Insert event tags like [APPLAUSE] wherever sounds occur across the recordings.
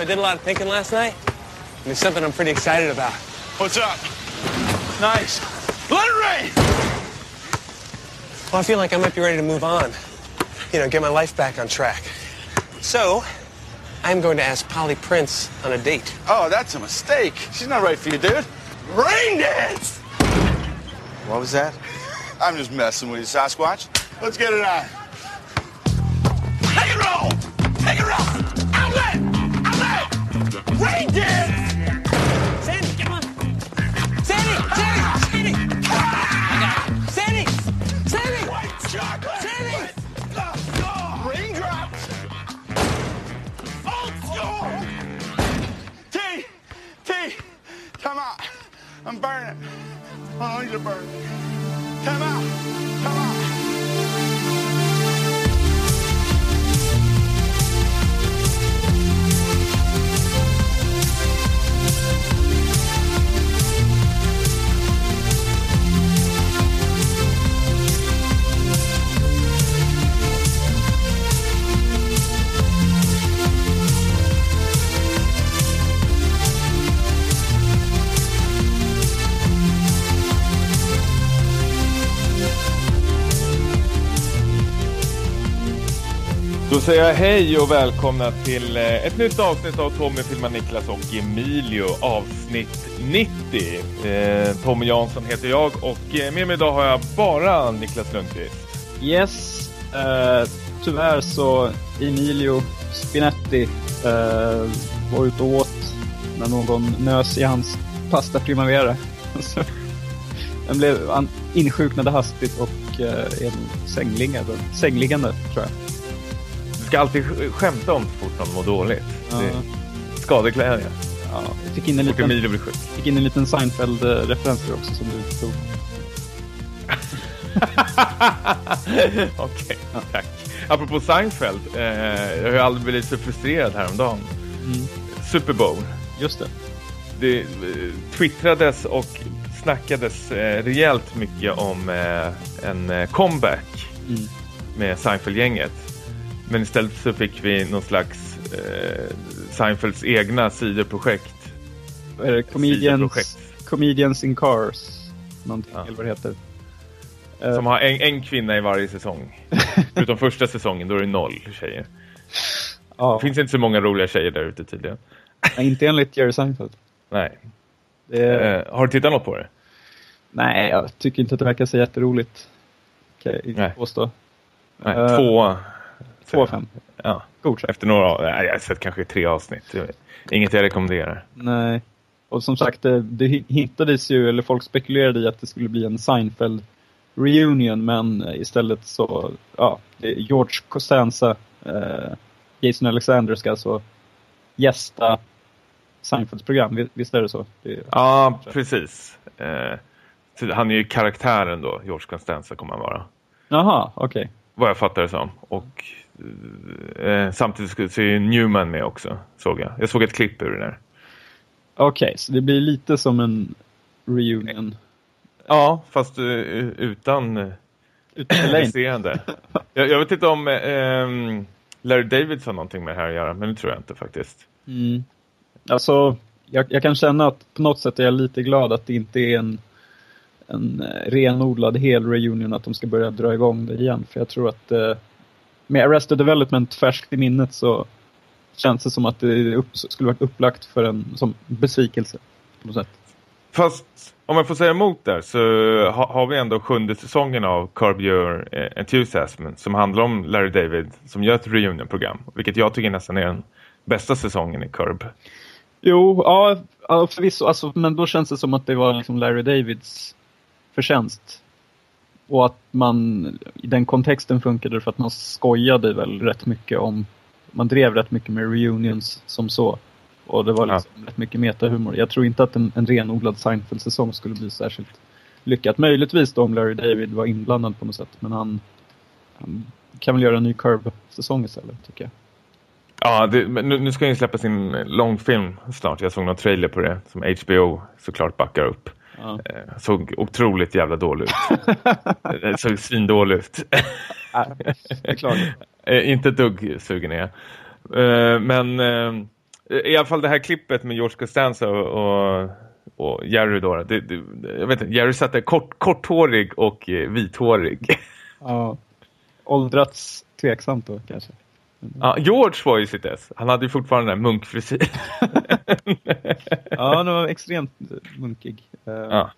I did a lot of thinking last night. And there's something I'm pretty excited about. What's up? Nice. Let it rain! Well, I feel like I might be ready to move on. You know, get my life back on track. So, I'm going to ask Polly Prince on a date. Oh, that's a mistake. She's not right for you, dude. Rain dance! What was that? I'm just messing with you, Sasquatch. Let's get it on. I oh, you to burn it. Come out. Come out. Då säger jag hej och välkomna till eh, ett nytt avsnitt av Tommy filmar Niklas och Emilio, avsnitt 90. Eh, Tommy Jansson heter jag och eh, med mig idag har jag bara Niklas Lundqvist. Yes, eh, tyvärr så Emilio Spinetti eh, var ute och åt när någon nös i hans pasta primavera. Den [LAUGHS] blev, han insjuknade hastigt och eh, är sängliggande, sängliggande tror jag. Ska alltid sk- skämta om så fort någon mår dåligt. Ja. Det skadeglädje. Ja, jag fick in en liten, Emilio blir sjuk. fick in en liten Seinfeld-referens också som du tog. [LAUGHS] Okej, tack. Apropå Seinfeld, eh, jag har ju aldrig blivit så frustrerad häromdagen. Mm. Super Bowl. Just det. det eh, twittrades och snackades eh, rejält mycket om eh, en comeback Mm. med Seinfeld-gänget. Men istället så fick vi någon slags eh, Seinfelds egna sidoprojekt. Det? Comedians, Sidoprojekt. Comedians in Cars. Någonting, Ja. eller vad det heter. Eh, Som har en, en kvinna i varje säsong. [LAUGHS] Förutom första säsongen, då är det noll tjejer. ja, Det finns inte så många roliga tjejer där ute tydligen. inte enligt Jerry Seinfeld. Nej. Det Eh, har du tittat något på det? Nej, jag tycker inte att det verkar så jätteroligt. Kan jag inte Nej. påstå. Nej, Eh, två. Av fem. Ja, Godkänt. efter några, jag har sett kanske tre avsnitt. Inget jag rekommenderar. Nej. Och som sagt, det, det hittades ju, eller folk spekulerade i att det skulle bli en Seinfeld reunion, men istället så, ja, George Costanza, eh, Jason Alexander ska alltså gästa Seinfelds program, Vi- visst är det så? Det, Ja, precis. Eh, han är ju karaktären då, George Constanza kommer han vara. Jaha, okej. Vad jag fattar det som. Och eh, samtidigt så är Newman med också, såg jag. Jag såg ett klipp ur det där. Okej, så det blir lite som en reunion. Ja, fast eh, utan eh, resterande. [LAUGHS] jag, jag vet inte om eh, Larry David har någonting med det här att göra, men det tror jag inte faktiskt. Mm. Alltså, jag, jag kan känna att på något sätt är jag lite glad att det inte är en, en eh, renodlad hel reunion, att de ska börja dra igång det igen. För jag tror att eh, med Arrested Development färskt i minnet så känns det som att det upp, skulle varit upplagt för en som besvikelse. På något sätt. Fast om jag får säga emot där så ha, har vi ändå sjunde säsongen av Curb Your eh, Enthusiasm som handlar om Larry David som gör ett reunion-program. Vilket jag tycker nästan är den bästa säsongen i Curb. Jo, ja, ja förvisso. Alltså, men då känns det som att det var liksom Larry Davids förtjänst. Och att man, i den kontexten funkade för att man skojade väl rätt mycket om, man drev rätt mycket med reunions som så. Och det var liksom rätt mycket metahumor. Jag tror inte att en, en renodlad Seinfeld-säsong skulle bli särskilt lyckat. Möjligtvis då om Larry David var inblandad på något sätt. Men han, han kan väl göra en ny Curve-säsong istället, tycker jag. Ja, det, men nu, nu ska ju släppa sin långfilm snart. Jag såg någon trailer på det som HBO såklart backar upp. Ja. Eh, såg otroligt jävla dålig ut. [LAUGHS] Eh, såg svindålig ut. [LAUGHS] Eh, inte ett dugg sugen är jag. Men I alla fall det här klippet med George Costanza och, och, Jerry då. Det, det, jag vet inte, Jerry satt där kort, korthårig och vithårig. Ja. Åldrats tveksamt då kanske. Ja, George var ju sitt S. Han hade ju fortfarande den munkfrisyr. Ja, han var extremt munkig. Eh, ja.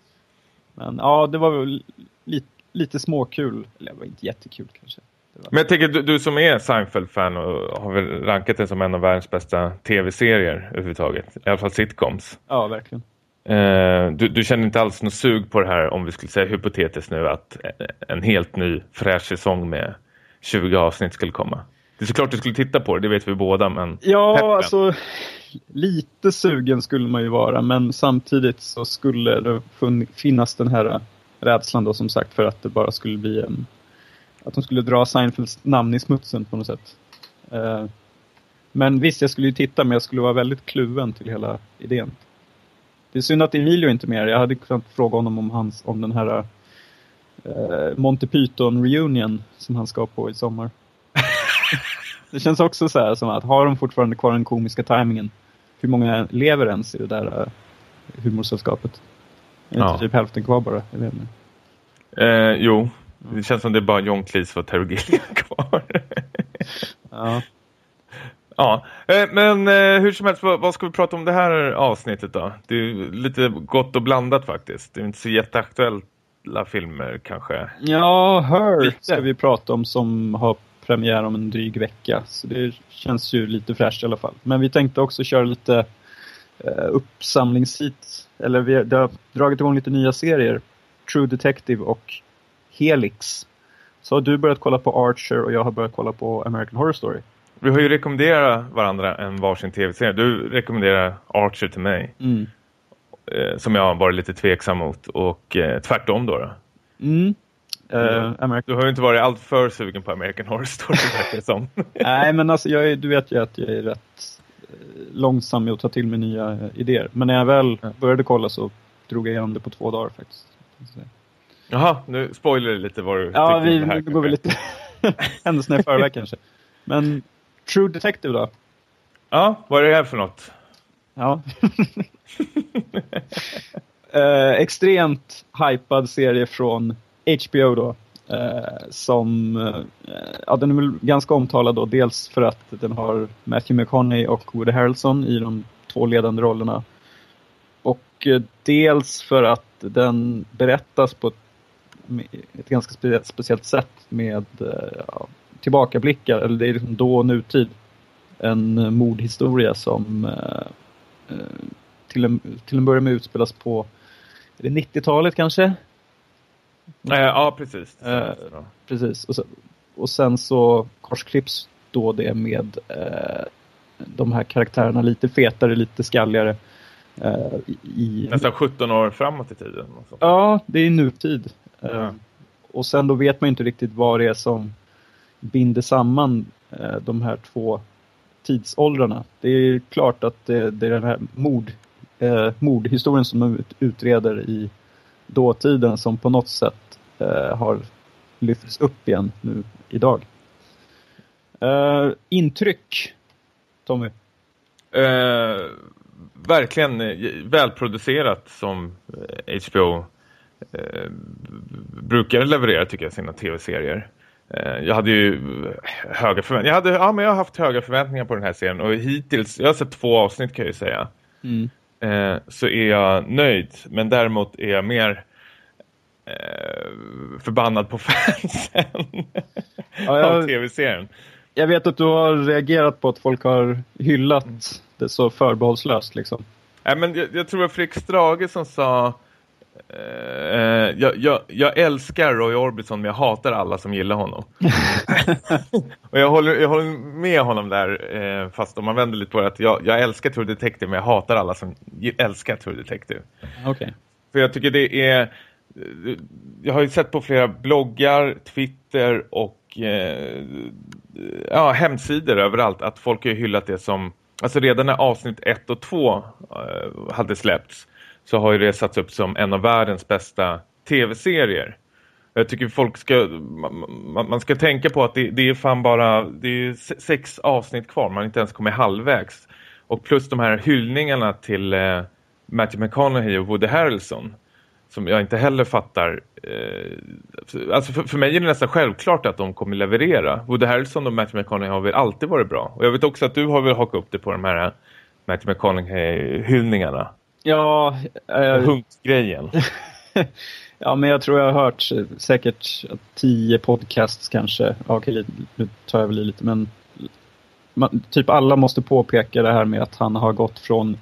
Men ja, det var väl lite, lite småkul. Eller det var inte jättekul kanske. Men jag tänker, du, du som är Seinfeld-fan och har väl rankat den som en av världens bästa tv-serier överhuvudtaget. I alla fall sitcoms. Ja, verkligen. Eh, du, du känner inte alls något sug på det här om vi skulle säga hypotetiskt nu att en helt ny fräsch säsong med 20 avsnitt skulle komma. Det är såklart du skulle titta på det, det vet vi båda, men Ja, peppen. alltså lite sugen skulle man ju vara, men samtidigt så skulle det finnas den här rädslan då som sagt för att det bara skulle bli en... Att de skulle dra Seinfelds namn i smutsen på något sätt. Eh, men visst, jag skulle ju titta, men jag skulle vara väldigt kluven till hela idén. Det är synd att Emilio inte är med. Jag hade kunnat fråga honom om, hans, om den här uh, Monty Python reunion som han ska på i sommar. Det känns också så här som att har de fortfarande kvar den komiska tajmingen? Hur många lever ens i det där uh, humorsällskapet? Är Ja. inte typ hälften kvar bara? Jag vet inte. Eh, jo, det känns som det är bara John Cleese och Terry Gilliam [LAUGHS] kvar. Ja. ja, eh, men eh, hur som helst, vad, vad ska vi prata om det här avsnittet då? Det är lite gott och blandat faktiskt. Det är inte så jätteaktuella filmer kanske. Ja, Her ska vi prata om som har premiär om en dryg vecka. Så det känns ju lite fräscht i alla fall. Men vi tänkte också köra lite eh, uppsamlingshit. Eller vi har, det har dragit igång lite nya serier. True Detective och Helix. Så har du börjat kolla på Archer och jag har börjat kolla på American Horror Story. Vi har ju rekommenderat varandra en varsin tv-serie. Du rekommenderar Archer till mig. Mm. Eh, som jag har varit lite tveksam mot. Och eh, tvärtom då. då. Mm. Eh, American... Du har ju inte varit allt för sugen på American Horror Story [LAUGHS] verkar det som. Nej, men alltså jag är, du vet ju att jag är rätt eh, långsam med att ta till mig nya eh, idéer. Men när jag väl började kolla så drog jag igenom det på två dagar faktiskt. Jaha, nu spoiler lite vad du Ja, vi, det här. nu går vi lite [LAUGHS] händelserna i förväg [LAUGHS] kanske. Men True Detective då? Ja, vad är det här för något? Ja. eh, extremt hypad serie från HBO då. Eh, som, eh, ja den är väl ganska omtalad då. Dels för att den har Matthew McConaughey och Woody Harrelson i de två ledande rollerna. Och eh, dels för att den berättas på ett, ett ganska spe, speciellt sätt med eh, ja, tillbakablickar, eller det är liksom då och nutid. En eh, mordhistoria som eh, eh, till en, till en början med utspelas på 90-talet kanske? Eh, ja, precis. Eh, Precis. Och sen, och sen så korsklipps då det med eh, de här karaktärerna lite fetare, lite skalligare. Eh, i, Nästan 17 år framåt i tiden. Ja, det är nutid. Ja. Och sen då vet man inte riktigt vad det är som binder samman eh, de här två tidsåldrarna. Det är klart att det, det är den här mord, mordhistorien som de ut- utreder i dåtiden som på något sätt eh, har lyfts upp igen nu idag. Eh, intryck, Tommy? Eh, verkligen eh, välproducerat som eh, HBO eh, brukar leverera tycker jag sina tv-serier. Eh, jag hade ju höga förväntningar. Jag, hade, ja, men jag har haft höga förväntningar på den här serien och hittills, jag har sett två avsnitt kan jag ju säga. Eh, så är jag nöjd. Men däremot är jag mer eh, förbannad på [LAUGHS] fansen Ja, jag- av tv-serien. Jag vet att du har reagerat på att folk har hyllat det så förbehållslöst liksom. Nej, men jag, jag tror det var Fredrik Strage som sa eh, jag, jag, jag älskar Roy Orbison men jag hatar alla som gillar honom. [LAUGHS] och jag håller, jag håller med honom där eh, fast om man vänder lite på det att jag, jag älskar True Detective men jag hatar alla som älskar True Detective. Okej. För jag tycker det är jag har ju sett på flera bloggar, Twitter och eh, ja, hemsidor överallt att folk har hyllat det som alltså redan när avsnitt 1 och 2 eh, hade släppts så har ju det satts upp som en av världens bästa tv-serier. Jag tycker folk ska man, man- ska tänka på att det, det är fan bara det är sex avsnitt kvar, man har inte ens kommit halvvägs. Och plus de här hyllningarna till eh, Matthew McConaughey och Woody Harrelson som jag inte heller fattar. Eh, alltså för, för mig är det nästan självklart att de kommer leverera. Woody Harrelson och Matthew McConaughey har väl alltid varit bra. Och jag vet också att du har väl hakat upp det på de här eh, Matthew McConaughey-hyllningarna. Ja, eh, Hunkgrejen. [LAUGHS] ja, men jag tror jag har hört säkert tio podcasts kanske. Ja, okej, nu tar jag väl i lite, men man, typ alla måste påpeka det här med att han har gått från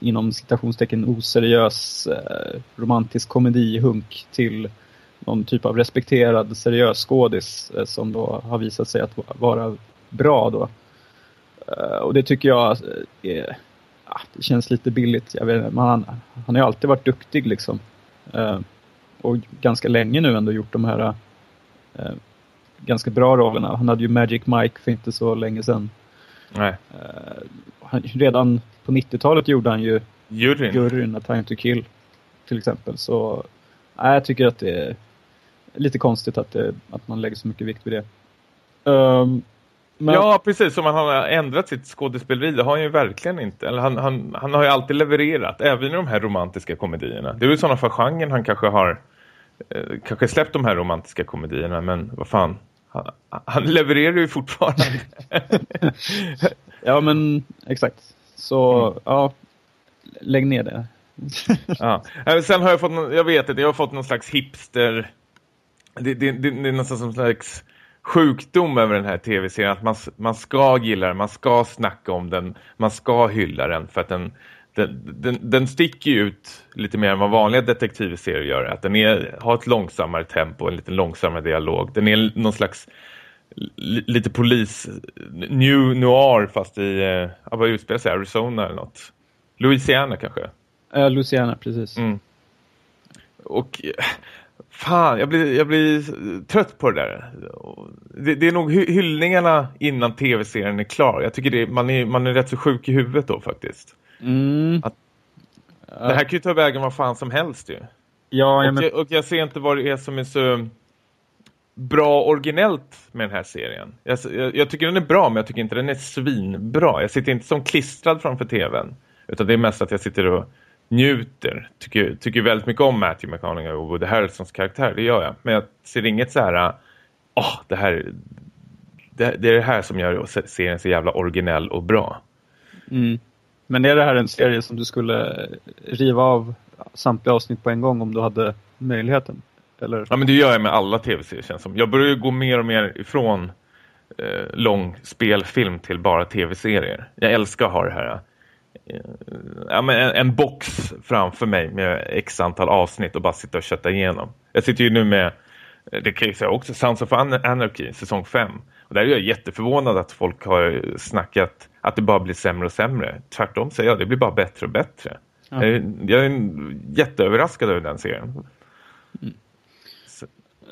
inom citationstecken oseriös eh, romantisk komedihunk till någon typ av respekterad seriös skådis eh, som då har visat sig att vara bra då. Eh, och det tycker jag eh, är, ah, det känns lite billigt. Jag vet, men han, han har ju alltid varit duktig liksom. Eh, och ganska länge nu ändå gjort de här eh, ganska bra rollerna. Han hade ju Magic Mike för inte så länge sedan. Nej. Han, redan på 90-talet gjorde han ju Juryn. Juryn, A Time to Kill till exempel. Så nej, jag tycker att det är lite konstigt att, det, att man lägger så mycket vikt vid det. Um, men... Ja, precis. Som han har ändrat sitt skådespeleri. Det har han ju verkligen inte. Eller han, han, han har ju alltid levererat. Även i de här romantiska komedierna. Det är ju sådana för genren han kanske har eh, kanske släppt de här romantiska komedierna. Men vad fan. Han, han levererar ju fortfarande. [LAUGHS] ja, men exakt. Så mm. ja, lägg ner det. [LAUGHS] ja. Sen har jag fått, jag vet inte, jag har fått någon slags hipster. Det, det, det, det är nästan som slags sjukdom över den här tv-serien. Att man, man ska gilla den, man ska snacka om den, man ska hylla den. För att den, den, den, den sticker ut lite mer än vad vanliga detektivserier gör. Att den är, har ett långsammare tempo, en lite långsammare dialog. Den är någon slags lite polis new noir fast i uh, vad utspelar sig Arizona eller något. Louisiana kanske. Ja, uh, Louisiana precis. Mm. Och fan, jag blir, jag blir trött på det där. Det, det är nog hyllningarna innan tv-serien är klar. Jag tycker det, man, är, man är rätt så sjuk i huvudet då faktiskt. Mm. Att, det här kan ju ta vägen vad fan som helst ju. Ja, och, men... jag, och jag ser inte vad det är som är så bra originellt med den här serien. Jag, jag, jag, tycker den är bra men jag tycker inte den är svinbra. Jag sitter inte som klistrad framför tvn. Utan det är mest att jag sitter och njuter. Tycker, tycker väldigt mycket om Matthew McConaughey och Woody Harrelsons karaktär. Det gör jag. Men jag ser inget så här... Åh, oh, det här... Det, det, är det här som gör serien så jävla originell och bra. Mm. Men är det här en serie som du skulle riva av samtliga avsnitt på en gång om du hade möjligheten? Eller? Ja, men det gör jag med alla tv-serier känns som. Jag börjar ju gå mer och mer ifrån eh, lång spelfilm till bara tv-serier. Jag älskar att ha det här ja, men en, en, box framför mig med x antal avsnitt och bara sitta och kötta igenom. Jag sitter ju nu med, eh, det kan jag säga också, Sounds of Anarchy, säsong 5. Och där är jag jätteförvånad att folk har snackat att det bara blir sämre och sämre. Tvärtom säger jag, det blir bara bättre och bättre. Ja. Jag, är, jag är jätteöverraskad över den serien. Mm.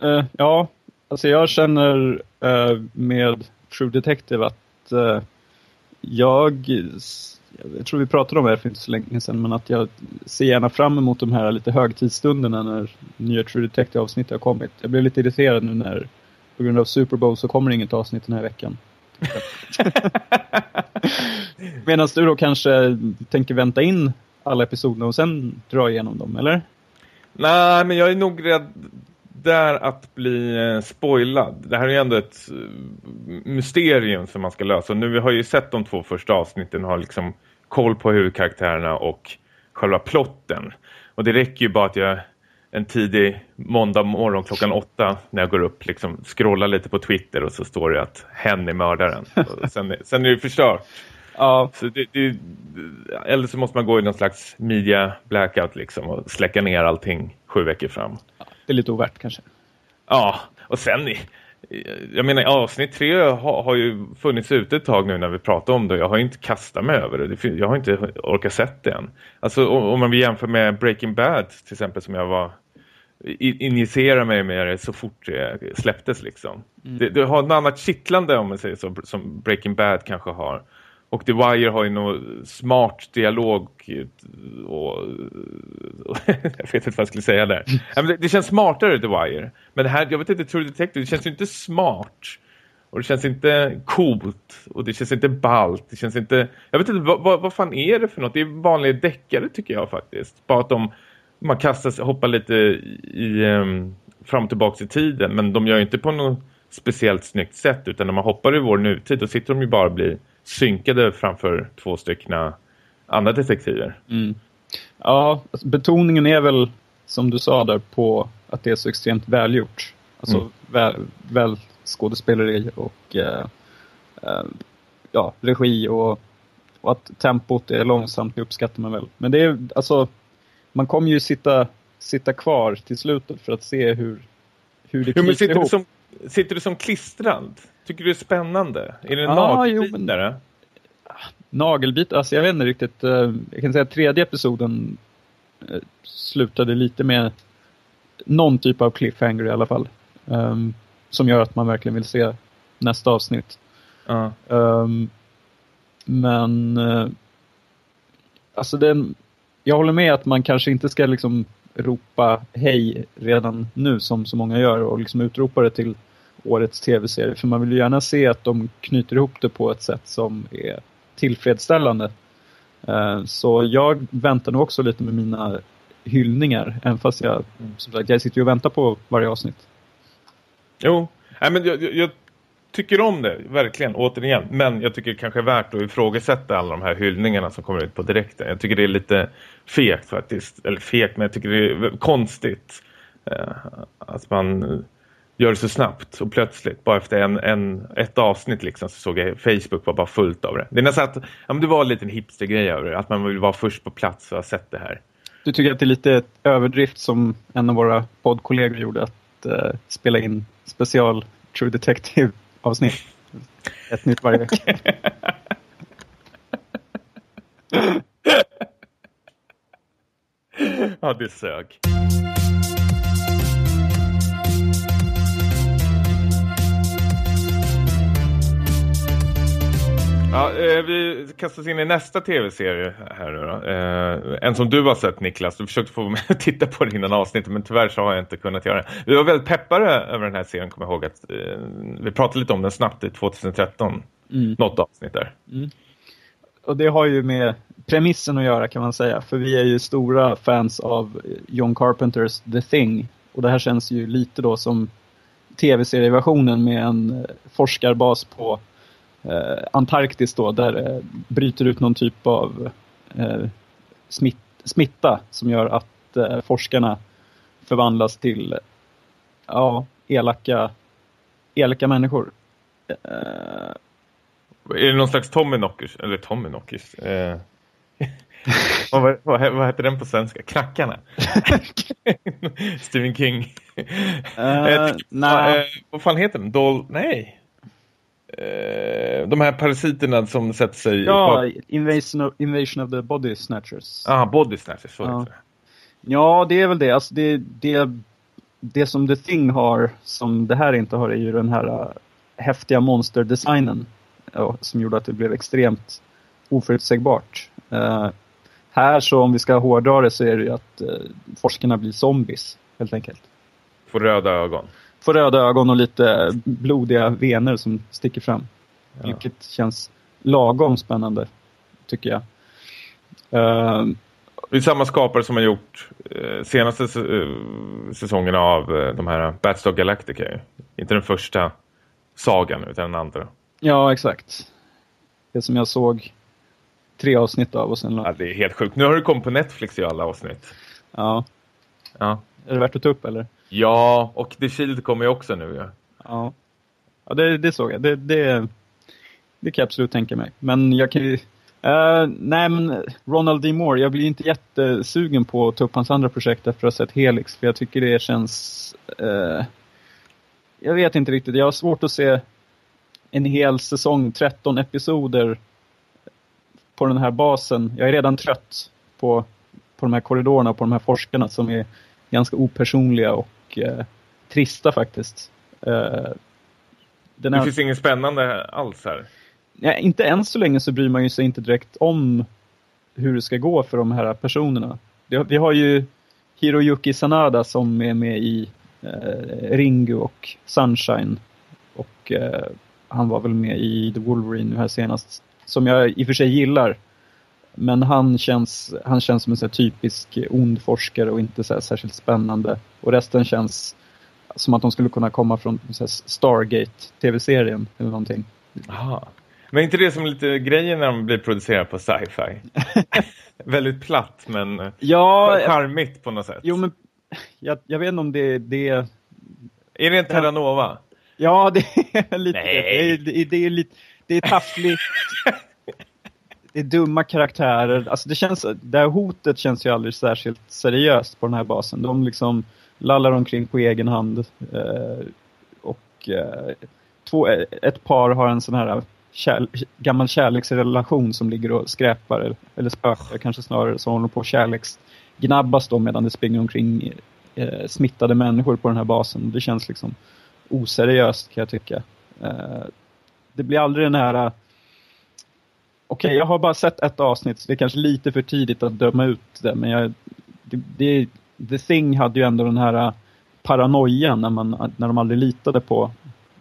Uh, ja, alltså jag känner uh, med True Detective att uh, jag, jag tror vi pratade om det för inte så länge sedan, men att jag ser gärna fram emot de här lite högtidsstunderna när nya True Detective-avsnitt har kommit. Jag blev lite irriterad nu när på grund av Super Bowl så kommer det inget avsnitt den här veckan. [LAUGHS] Medan du då kanske tänker vänta in alla episoder och sen dra igenom dem, eller? Nej, men jag är nog rädd där att bli eh, spoilad. Det här är ju ändå ett eh, mysterium som man ska lösa. Nu vi har ju sett de två första avsnitten har liksom koll på huvudkaraktärerna och själva plotten. Och det räcker ju bara att jag en tidig måndag morgon klockan åtta när jag går upp liksom scrollar lite på Twitter och så står det att hen är mördaren. [LAUGHS] sen, sen är det förstört. Ja. Så det, det, eller så måste man gå i någon slags media blackout liksom och släcka ner allting sju veckor fram. Det är lite ovärt kanske. Ja, och sen jag menar avsnitt tre har, har, ju funnits ute ett tag nu när vi pratar om det. Jag har inte kastat mig över det. Jag har inte orkat sett det än. Alltså om man vill jämföra med Breaking Bad till exempel som jag var injicera mig med det så fort det släpptes liksom. Mm. Det, det, har ett annat kittlande om man säger så som Breaking Bad kanske har. Och The Wire har ju någon smart dialog och, och [LAUGHS] jag vet inte vad jag skulle säga där. det, det, känns smartare The Wire. Men det här, jag vet inte, True Detective, det känns ju inte smart. Och det känns inte coolt. Och det känns inte ballt. Det känns inte... Jag vet inte, vad, vad, vad fan är det för något? Det är vanliga deckare tycker jag faktiskt. Bara att de... Man kastar sig, hoppar lite i... Um, fram och tillbaka i tiden. Men de gör ju inte på något speciellt snyggt sätt. Utan när man hoppar i vår nutid då sitter de ju bara och blir synkade framför två stycken andra detektiver. Mm. Ja, alltså, betoningen är väl som du sa där på att det är så extremt välgjort. Alltså mm. väl, väl skådespeleri och eh, eh, ja, regi och, och, att tempot är långsamt det uppskattar man väl. Men det är alltså, man kommer ju sitta, sitta kvar till slutet för att se hur, hur det jo, sitter ihop. Du som, sitter du som klistrad? Tycker du det är spännande? Är det ah, nagelbitare? Nagelbit, alltså jag vet inte riktigt. Eh, jag kan säga att tredje episoden eh, slutade lite med någon typ av cliffhanger i alla fall. Um, som gör att man verkligen vill se nästa avsnitt. Uh. Um, men uh, alltså den, jag håller med att man kanske inte ska liksom ropa hej redan nu som så många gör och liksom utropa det till årets tv-serie. För man vill ju gärna se att de knyter ihop det på ett sätt som är tillfredsställande. Eh, så jag väntar nog också lite med mina hyllningar. Även fast jag, som sagt, jag sitter ju och väntar på varje avsnitt. Jo, Nej, men jag, jag, tycker om det, verkligen, återigen. Men jag tycker det kanske är värt att ifrågasätta alla de här hyllningarna som kommer ut på direkten. Jag tycker det är lite fegt faktiskt. Eller fegt, men jag tycker det är konstigt. Eh, att man gör det så snabbt och plötsligt. Bara efter en, en, ett avsnitt liksom så såg jag Facebook var bara fullt av det. Det är nästan att ja, det var en liten hipstergrej över det. Att man vill vara först på plats och ha sett det här. Du tycker att det är lite överdrift som en av våra poddkollegor gjorde att uh, spela in special True Detective-avsnitt. Ett nytt varje vecka. [LAUGHS] ja, det sög. Ja, eh, vi kastar oss in i nästa tv-serie här nu då. Eh, en som du har sett Niklas. Du försökte få mig att titta på den innan avsnittet men tyvärr så har jag inte kunnat göra det. Vi var väldigt peppade över den här serien kommer jag ihåg att eh, vi pratade lite om den snabbt i 2013. Mm. Något avsnitt där. Mm. Och det har ju med premissen att göra kan man säga. För vi är ju stora fans av John Carpenters The Thing. Och det här känns ju lite då som tv-serieversionen med en forskarbas på Antarktis då, där det eh, bryter ut någon typ av eh, smitt, smitta som gör att eh, forskarna förvandlas till ja, elaka, elaka människor. Eh, är det någon slags Tommy Knockers? Eller Tommy Knockers? Eh. [LAUGHS] vad, vad, vad, heter den på svenska? Knackarna? [LAUGHS] Stephen King. [LAUGHS] Uh, nej. Uh, vad fan heter den? Dol... Nej. Eh, de här parasiterna som sätter sig... Ja, invasion of, invasion of the Body Snatchers. Ja, ah, Body Snatchers, så ja. ja, det är väl det. Alltså det, det. Det som The Thing har, som det här inte har, är ju den här uh, häftiga monsterdesignen. Uh, som gjorde att det blev extremt oförutsägbart. Uh, här så om vi ska hårdra det så är det ju att uh, forskarna blir zombies, helt enkelt. Får röda ögon får röda ögon och lite blodiga vener som sticker fram. Ja. Vilket känns lagom spännande, tycker jag. Uh, det är samma skapare som har gjort eh, senaste eh, säsongen av eh, de här Battlestar Galactica. Inte den första sagan utan den andra. Ja, exakt. Det som jag såg tre avsnitt av och sen... Ja, det är helt sjukt. Nu har du kommit på Netflix i alla avsnitt. Ja. Ja. Är det värt att ta upp eller? Ja, och The Shield kommer ju också nu. Ja, ja. ja det, det såg jag. Det, det, det kan jag absolut tänka mig. Men jag kan ju... Uh, nej men Ronald D. Moore, jag blir inte jättesugen på att ta upp hans andra projekt efter att ha sett Helix. För jag tycker det känns... Uh, jag vet inte riktigt. Jag har svårt att se en hel säsong, 13 episoder på den här basen. Jag är redan trött på, på de här korridorerna, på de här forskarna som är ganska opersonliga och eh, trista faktiskt. Eh, den det finns inget spännande alls här. Ja, inte än så länge så bryr man ju sig inte direkt om hur det ska gå för de här personerna. Vi har ju Hiroyuki Sanada som är med i eh, Ringu och Sunshine. Och eh, han var väl med i The Wolverine nu här senast. Som jag i och för sig gillar. Men han känns, han känns som en så typisk ond forskare och inte så särskilt spännande. Och resten känns som att de skulle kunna komma från Stargate-tv-serien eller någonting. Aha. Men inte det som lite grejen när de blir producerade på sci-fi? [LAUGHS] Väldigt platt men Ja, charmigt på något sätt. jo men jag, jag vet inte om det det Är det en Terranova? Ja, det är [LAUGHS] lite Nej. det. Är, det, är, det är lite det är taffligt. [LAUGHS] det är dumma karaktärer. Alltså det känns det här hotet känns ju aldrig särskilt seriöst på den här basen. De liksom lallar omkring på egen hand eh, och eh, två, eh, ett par har en sån här kär, gammal kärleksrelation som ligger och skräpar eller, spökar kanske snarare som håller på att kärleksgnabbas då medan det springer omkring eh, smittade människor på den här basen. Det känns liksom oseriöst kan jag tycka. Eh, det blir aldrig den här... Okej, jag har bara sett ett avsnitt så det är kanske lite för tidigt att döma ut det. Men jag, det, det, The Thing hade ju ändå den här äh, paranoian när, man, när de aldrig litade på,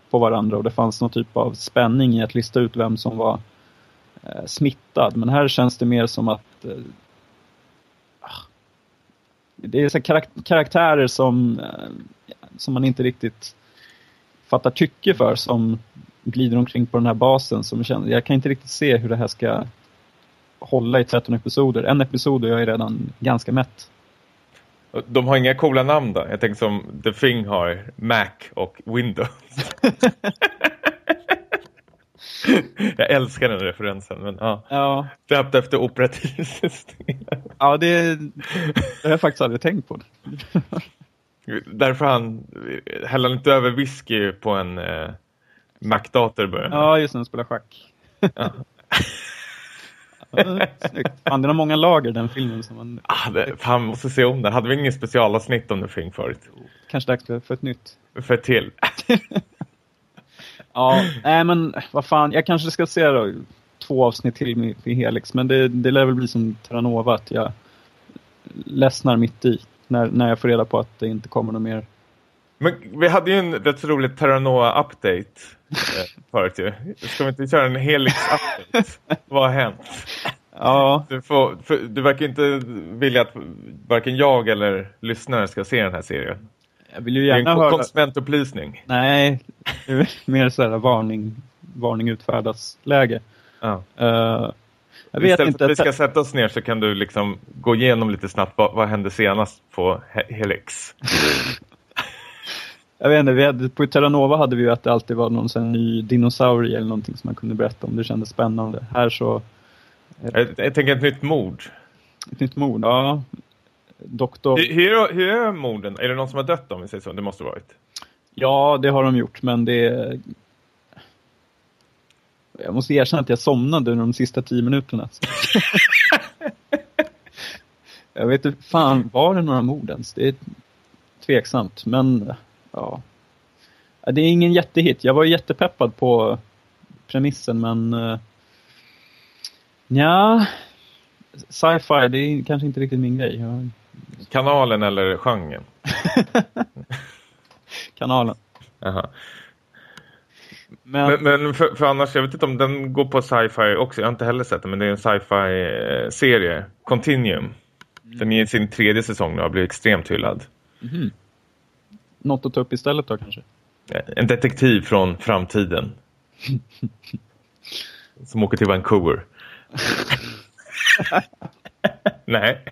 på varandra och det fanns någon typ av spänning i att lista ut vem som var eh, smittad. Men här känns det mer som att eh, det är så karaktärer som, eh, som man inte riktigt fattar tycke för som glider omkring på den här basen. Som känner, jag kan inte riktigt se hur det här ska hålla i 13 episoder. En episod och jag är redan ganska mätt. De har inga coola namn då? Jag tänker som The Thing har Mac och Windows. [LAUGHS] jag älskar den referensen. Men ja, Ja, döpt efter operativsystem. ja det, det har jag faktiskt aldrig tänkt på. Därför han häller inte över whisky på en eh, Mac-dator början. Ja, just när de spelar schack. Ja. [LAUGHS] Ja, Snyggt. Fan, den har många lager den filmen. Som man, Ah, det, fan, måste se om den. Hade vi ingen specialavsnitt om The Thing förut? kanske dags för för ett nytt. För ett till. [LAUGHS] Ja, nej men vad fan. Jag kanske ska se då, två avsnitt till med, med Helix. Men det, det lär väl bli som Terranova att jag ledsnar mitt i. När, när jag får reda på att det inte kommer något mer. Men vi hade ju en rätt rolig Terranova-update [LAUGHS] eh, förut ju. Ska vi inte köra en Helix-update? [LAUGHS] Vad har hänt? Ja, Du, får, för, du verkar inte vilja att varken jag eller lyssnare ska se den här serien. jag vill ju Det är gärna en höra. konsumentupplysning. Nej, det är mer så här varning, varning utfärdas läge. Ja. Uh, jag vet Istället inte. för att vi ska sätta oss ner så kan du liksom gå igenom lite snabbt vad, vad hände senast på He- Helix. [LAUGHS] Jag vet inte, vi hade, på Terranova hade vi ju att det alltid var någon sån ny dinosaurie eller någonting som man kunde berätta om. Det kändes spännande. Här så, Jag, jag tänker ett nytt mord. ett nytt mord. Ja, doktor. Hur, hur, är- hur är morden? Är det någon som har dött om vi säger så? Det måste ha varit. Ja, det har de gjort, men det... Jag måste erkänna att jag somnade under de sista tio minuterna. [LAUGHS] jag vet inte, fan, var det några mord ens? Det är tveksamt, men ja. Det är ingen jättehit. Jag var jättepeppad på premissen, men uh, ja, sci-fi, det är kanske inte riktigt min grej. Jag, Kanalen eller genren? [LAUGHS] kanalen. Jaha. Men, Men, men för, för annars, jag vet inte om den går på sci-fi också. Jag har inte heller sett den, men det är en sci-fi eh, serie. Continuum. Den är i sin tredje säsong nu och har blivit extremt hyllad. något att ta upp istället då kanske? Eh, En detektiv från framtiden. [LAUGHS] Som åker till Vancouver. [LAUGHS] Nej.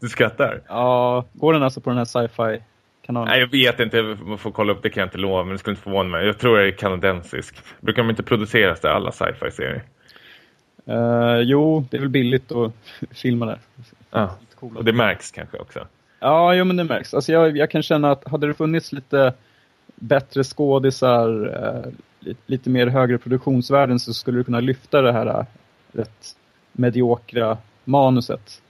Du skrattar. Ja, går den alltså på den här sci-fi kanalen? Nej, jag vet inte. Jag får kolla upp det kan jag inte lova. Men det skulle inte förvåna mig. Jag tror det är kanadensisk. Brukar de inte produceras där, alla sci-fi-serier? Eh, jo, det är väl billigt att [LAUGHS] filma där. Ja. Och det märks kanske också. Ja, jo, men det märks. Alltså jag, jag kan känna att hade det funnits lite bättre skådisar, eh, lite, lite mer högre produktionsvärden så skulle du kunna lyfta det här eh, rätt mediokra manuset.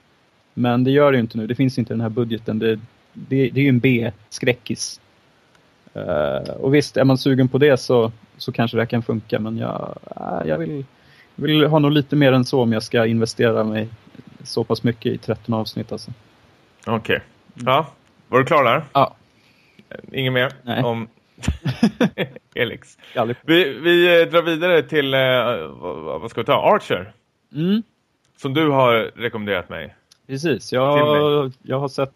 Men det gör det ju inte nu. Det finns inte den här budgeten. Det, det, det är ju en B-skräckis. Eh, och visst, är man sugen på det så, så kanske det kan funka. Men jag, äh, jag vill, vill ha nog lite mer än så om jag ska investera mig så pass mycket i 13 avsnitt. Alltså. Okej. Ja, var du klar där? Ja. Inget mer Nej. om. [LAUGHS] Aldrig. Vi, vi eh, drar vidare till, eh, vad, ska vi ta? Archer. Mm, Som du har rekommenderat mig. precis. Jag, jag har sett...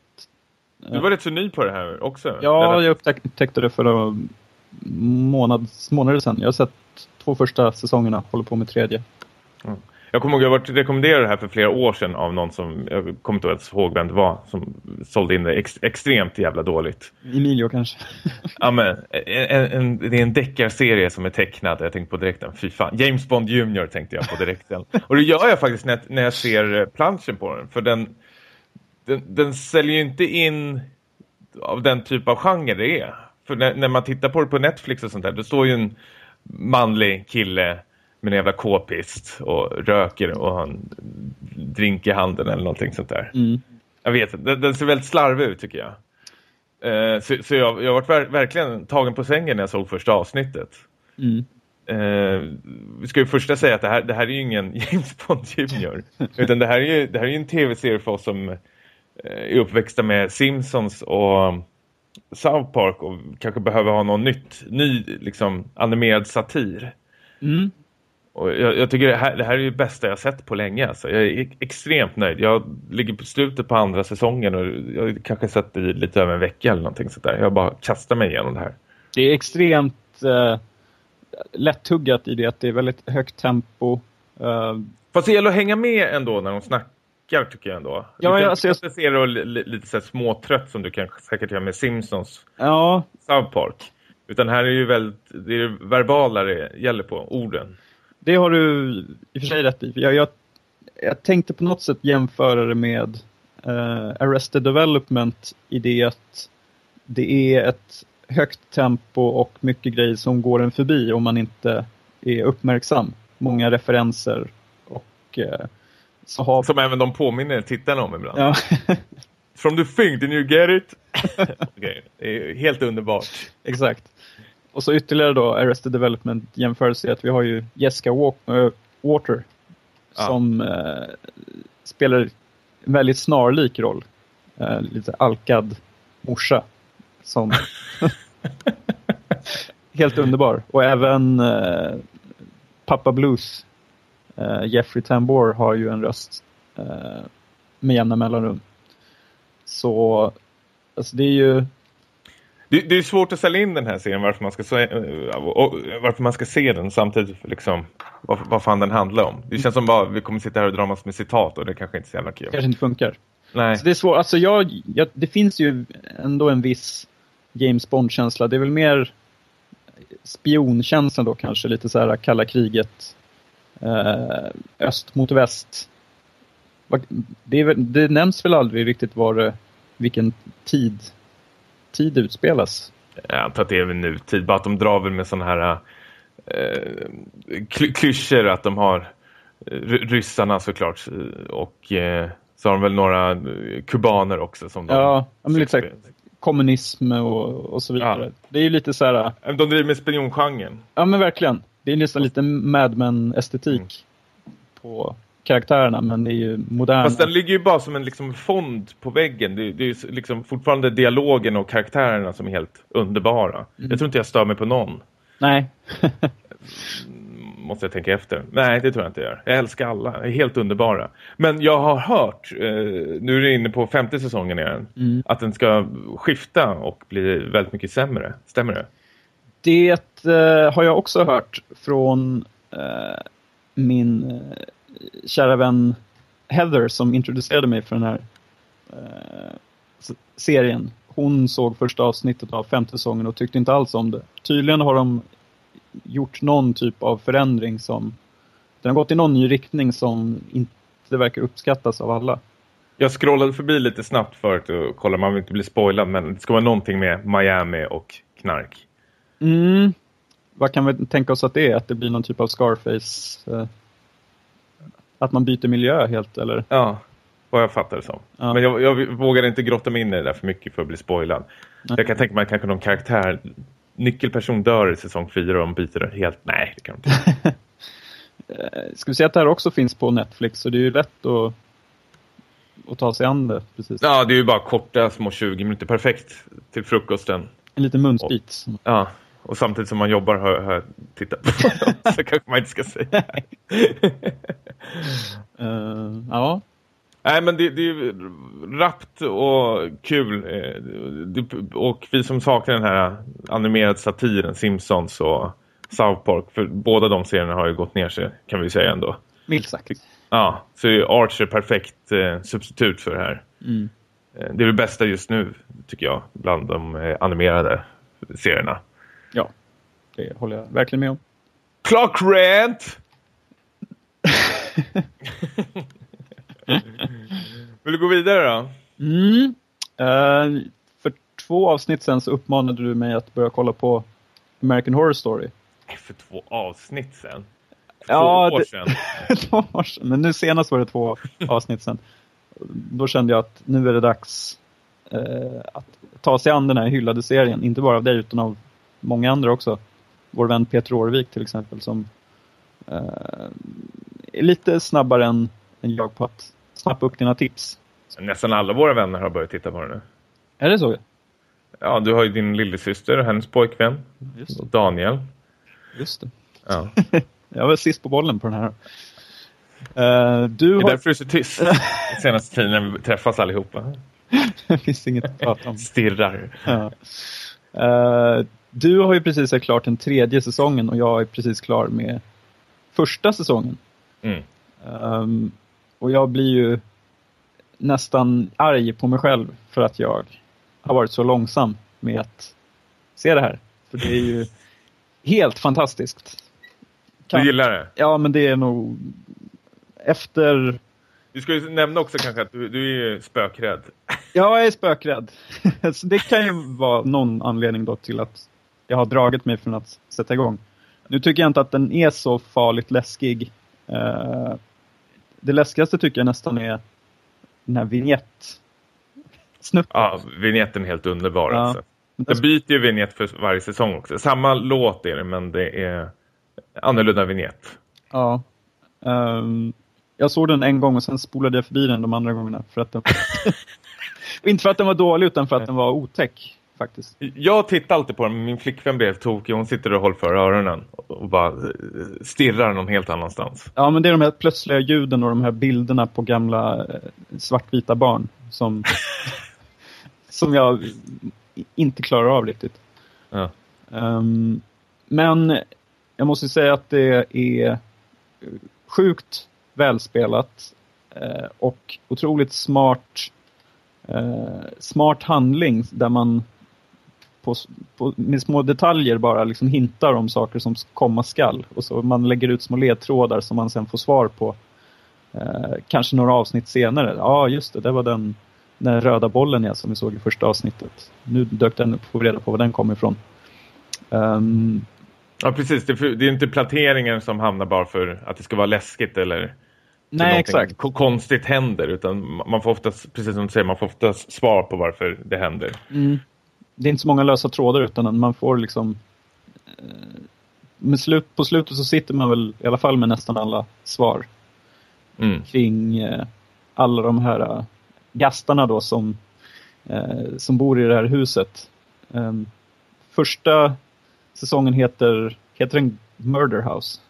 Du var rätt så ny på det här också. Ja, Eller- jag upptäckte det för månads, månader sedan. Jag har sett två första säsongerna, håller på med tredje. Jag kommer ihåg jag varit rekommenderad det här för flera år sedan av någon som, jag kommer inte ens ihåg vem det var, som sålde in det ex, extremt jävla dåligt. Emilio kanske. Ja, men, en, en, det är en deckarserie som är tecknad. Jag tänkte på direkten. Fy fan. James Bond Jr. tänkte jag på direkten. Och det gör jag faktiskt när, när jag ser eh, planschen på den. För den, den, den säljer ju inte in av den typ av genre det är. För när, när man tittar på det på Netflix och sånt där. Då står ju en manlig kille med en jävla k-pist och röker och har en drink i handen eller någonting sånt där. Mm. Jag vet, den, den ser väldigt slarvig ut tycker jag. Eh, så så jag, jag har varit ver verkligen tagen på sängen när jag såg första avsnittet. Mm. Eh, vi ska ju först säga att det här, det här är ju ingen [LAUGHS] James Bond Jr. utan det här är ju, det här är ju en tv-serie för oss som är uppväxta med Simpsons och South Park och kanske behöver ha någon nytt, ny liksom animerad satir. Mm. Och jag, jag tycker det här, det här är det bästa jag sett på länge. Alltså. Jag är extremt nöjd. Jag ligger på slutet på andra säsongen och jag kanske sett det lite över en vecka eller någonting sådär. Jag bara kastar mig igenom det här. Det är extremt eh, lättuggat i det att det är väldigt högt tempo. Eh, Fast det gäller att hänga med ändå när de snackar tycker jag ändå. Ja, du kan alltså jag- se det lite så här småtrött som du kan säkert göra med Simpsons ja, South Park. Utan här är ju väldigt, det är verbala det gäller på, orden. det har du i och för sig rätt i. Jag, jag, jag tänkte på något sätt jämföra det med eh, Arrested Development i det att det är ett högt tempo och mycket grejer som går en förbi om man inte är uppmärksam. Många referenser och eh, så har... Som även de påminner tittarna om ibland. Ja, [LAUGHS] From the thing, did you get it? [LAUGHS] Är helt underbart. exakt. Och så ytterligare då Arrested Development jämförelse att vi har ju Jessica Walk, äh, Water Ja. som eh, spelar en väldigt snarlik roll. Eh, lite alkad morsa. Som [LAUGHS] helt underbar. Och även eh, Pappa Blues, eh, Jeffrey Tambor har ju en röst eh, med jämna mellanrum. Så alltså det är ju Det, det är svårt att sälja in den här serien varför man ska se, eh, varför man ska se den samtidigt liksom vad, vad fan den handlar om. Det känns som bara vi kommer sitta här och dra massor med citat och det kanske inte är så jävla kul. kanske inte funkar. Nej. Så det är svårt. Alltså jag, jag, det finns ju ändå en viss James Bond-känsla. Det är väl mer spionkänslan då kanske. Lite så här kalla kriget. Eh, öst mot väst. Det, är det nämns väl aldrig riktigt var det, vilken tid, tid utspelas. Jag antar att det är väl nutid. Bara att de drar väl med sådana här eh, kly- klyschor att de har eh, ry- ryssarna såklart eh, och eh, så har de väl några eh, kubaner också som de Ja, men lite här, kommunism och, och så vidare. Ja. Det är ju lite så här, De driver med spiongenren. ja men verkligen. Det är nästan lite Mad Men-estetik på karaktärerna, men det är ju moderna. Fast den ligger ju bara som en liksom fond på väggen. Det, det är ju liksom fortfarande dialogen och karaktärerna som är helt underbara. Jag tror inte jag stör mig på någon. Nej. [LAUGHS] Måste jag tänka efter. Nej, det tror jag inte jag gör. Jag älskar alla. De är helt underbara. Men jag har hört, eh, nu är det inne på femte säsongen igen, Mm. att den ska skifta och bli väldigt mycket sämre. Stämmer det? Det eh, har jag också hört från eh, min eh, kära vän Heather som introducerade mig för den här eh, serien. Hon såg första avsnittet av femte säsongen och tyckte inte alls om det. Tydligen har de gjort någon typ av förändring som den har gått i någon ny riktning som inte verkar uppskattas av alla. Jag scrollade förbi lite snabbt förut och kollade, man vill inte bli spoilad, men det ska vara någonting med Miami och knark. Mm. Vad kan vi tänka oss att det är? Att det blir någon typ av Scarface? Eh, att man byter miljö helt eller? Ja, vad jag fattar det som. Ja. Men jag, jag vågar inte grotta mig in i det där för mycket för att bli spoilad. Nej. Jag kan tänka mig att kanske någon karaktär, nyckelperson dör i säsong 4 och de byter helt. Nej, det kan de inte. [LAUGHS] Eh, Ska vi säga att det här också finns på Netflix så det är ju lätt att, att ta sig an det. Precis. Ja, det är ju bara korta små 20 minuter. Perfekt till frukosten. En liten munsbit. Ja, och samtidigt som man jobbar har, har jag tittat på [LAUGHS] dem. Så kanske man inte ska säga. Uh, [LAUGHS] ja. Nej, men det, det är rappt och kul. eh, Och vi som saknar den här animerade satiren, Simpsons och South Park. För båda de serierna har ju gått ner sig, kan vi säga ändå. Milt sagt. Ja, så är Archer perfekt eh, substitut för det här. Mm. Det är det bästa just nu, tycker jag, bland de animerade serierna. Ja, det håller jag verkligen med om. Klockrent! [LAUGHS] Vill du gå vidare då? Mm. Eh, för två avsnitt sen så uppmanade du mig att börja kolla på American Horror Story. För två avsnitt sen. Två Ja, år sedan. [LAUGHS] Två år sedan. Men nu senast var det två [LAUGHS] avsnitt sen. Då kände jag att nu är det dags eh, att ta sig an den här hyllade serien. Inte bara av dig utan av många andra också. Vår vän Peter Årvik till exempel som eh, är lite snabbare än, än jag på att snappa upp dina tips. Nästan alla våra vänner har börjat titta på det nu. Är det så? Ja, du har ju din lillasyster och hennes pojkvän. Just. Daniel. Just det. Ja. [LAUGHS] Jag var sist på bollen på den här. Eh, du Det är har... därför du är så tyst [LAUGHS] senaste tiden när vi träffas allihopa. [LAUGHS] det finns inget att prata om. Stirrar. Ja. Eh, du har ju precis klart den tredje säsongen och jag är precis klar med första säsongen. Mm. Ehm, och jag blir ju nästan arg på mig själv för att jag har varit så långsam med att se det här. För det är ju [LAUGHS] helt fantastiskt. Du gillar det? Ja, men det är nog efter Du ska ju nämna också kanske att du, du är spökrädd. Ja, jag är spökrädd. [LAUGHS] Det kan ju vara någon anledning då till att jag har dragit mig från att sätta igång. Nu tycker jag inte att den är så farligt läskig. Eh, Det läskigaste tycker jag nästan är den här vignett snutten. Ja, vignetten är helt underbar Ja. alltså. Jag byter ju vignett för varje säsong också. Samma låt är det, men det är annorlunda vignett. Ja. Ehm, jag såg den en gång och sen spolade jag förbi den de andra gångerna. För att den... [LAUGHS] inte för att den var dålig utan för att den var otäck. Faktiskt. Jag tittar alltid på den, min flickvän helt tokig. Hon sitter och håller för öronen och bara eh, stirrar någon helt annanstans. Ja, men det är de här plötsliga ljuden och de här bilderna på gamla eh, svartvita barn som, [LAUGHS] som jag inte klarar av riktigt. Ja. Ehm, men jag måste säga att det är sjukt välspelat eh, och otroligt smart smart handling där man på, på, med små detaljer bara liksom hintar om saker som komma skall. Och så man lägger ut små ledtrådar som man sen får svar på. Eh, kanske några avsnitt senare. Ja, just det, det var den, den röda bollen jag som vi såg i första avsnittet. Nu dök den upp, vi reda på var den kom ifrån. Ehm, Ja, precis. Det är, inte planteringen som hamnar bara för att det ska vara läskigt eller nej, exakt. ko- konstigt händer. Utan man får oftast, precis som du säger, man får oftast svar på varför det händer. Mm. Det är inte så många lösa trådar utan man får liksom eh, med slut, på slutet så sitter man väl i alla fall med nästan alla svar Mm. kring eh, alla de här eh, gastarna då som, som bor i det här huset. Ehm, första säsongen heter, heter den Murder House.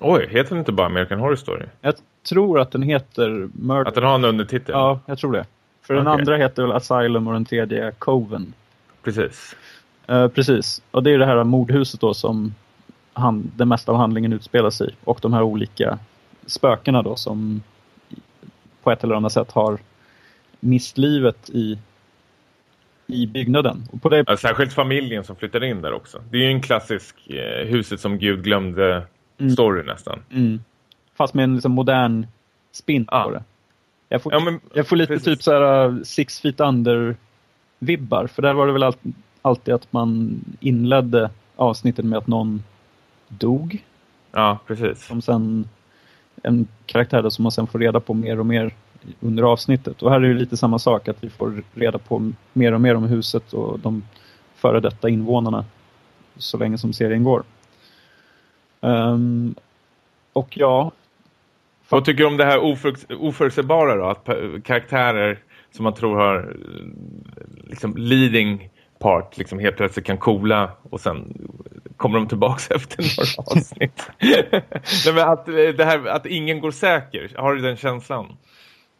Oj, heter den inte bara American Horror Story? Jag tror att den heter Murder Att den har en undertitel? Ja, jag tror det. För den Okej. andra heter väl Asylum och den tredje Coven. Precis. Eh, precis. Och det är det här mordhuset då som han, det mesta av handlingen utspelar sig i. Och de här olika spökena då som på ett eller annat sätt har mist livet i, i byggnaden. Och på det, Ja, särskilt familjen som flyttar in där också. Det är ju en klassisk eh, huset som Gud glömde story nästan. mm, fast med en liksom modern spin Ja. på det. Jag får, Ja, men, jag får lite precis. typ så här uh, Six Feet Under-vibbar. För där var det väl all, alltid att man inledde avsnittet med att någon dog. Ja, precis. som sen en karaktär som man sen får reda på mer och mer under avsnittet. Och här är det lite samma sak, att vi får reda på mer och mer om huset och de före detta invånarna så länge som serien går. Ehm, och ja, Vad tycker du om det här oför, oförutsägbara då? Att karaktärer som man tror har eh, liksom leading part liksom helt plötsligt kan coola och sen kommer de tillbaka [LAUGHS] efter några [LAUGHS] avsnitt. [LAUGHS] Nej, men att, det här, att ingen går säker, har du den känslan?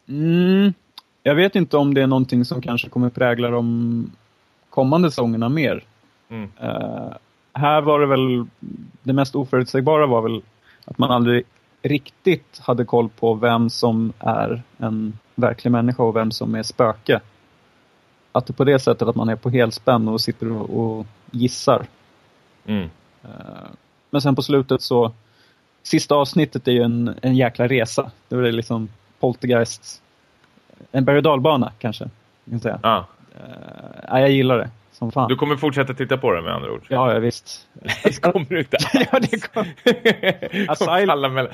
Mm, jag vet inte om det är någonting som kanske kommer prägla de kommande säsongerna mer. Mm. Uh, här var det väl, det mest oförutsägbara var väl att man aldrig riktigt hade koll på vem som är en verklig människa och vem som är spöke. Att det på det sättet att man är på helspänn och sitter och, och gissar. Mm. Uh, men sen på slutet så, sista avsnittet är ju en, en jäkla resa. Det är liksom Poltergeist, en berg och dalbana kanske. Kan säga. Ah. Jag gillar det som fan. Du kommer fortsätta titta på det med andra ord? Ja, ja visst. [LAUGHS] kommer du inte [LAUGHS] ja, det [LAUGHS] kommer. Asylum,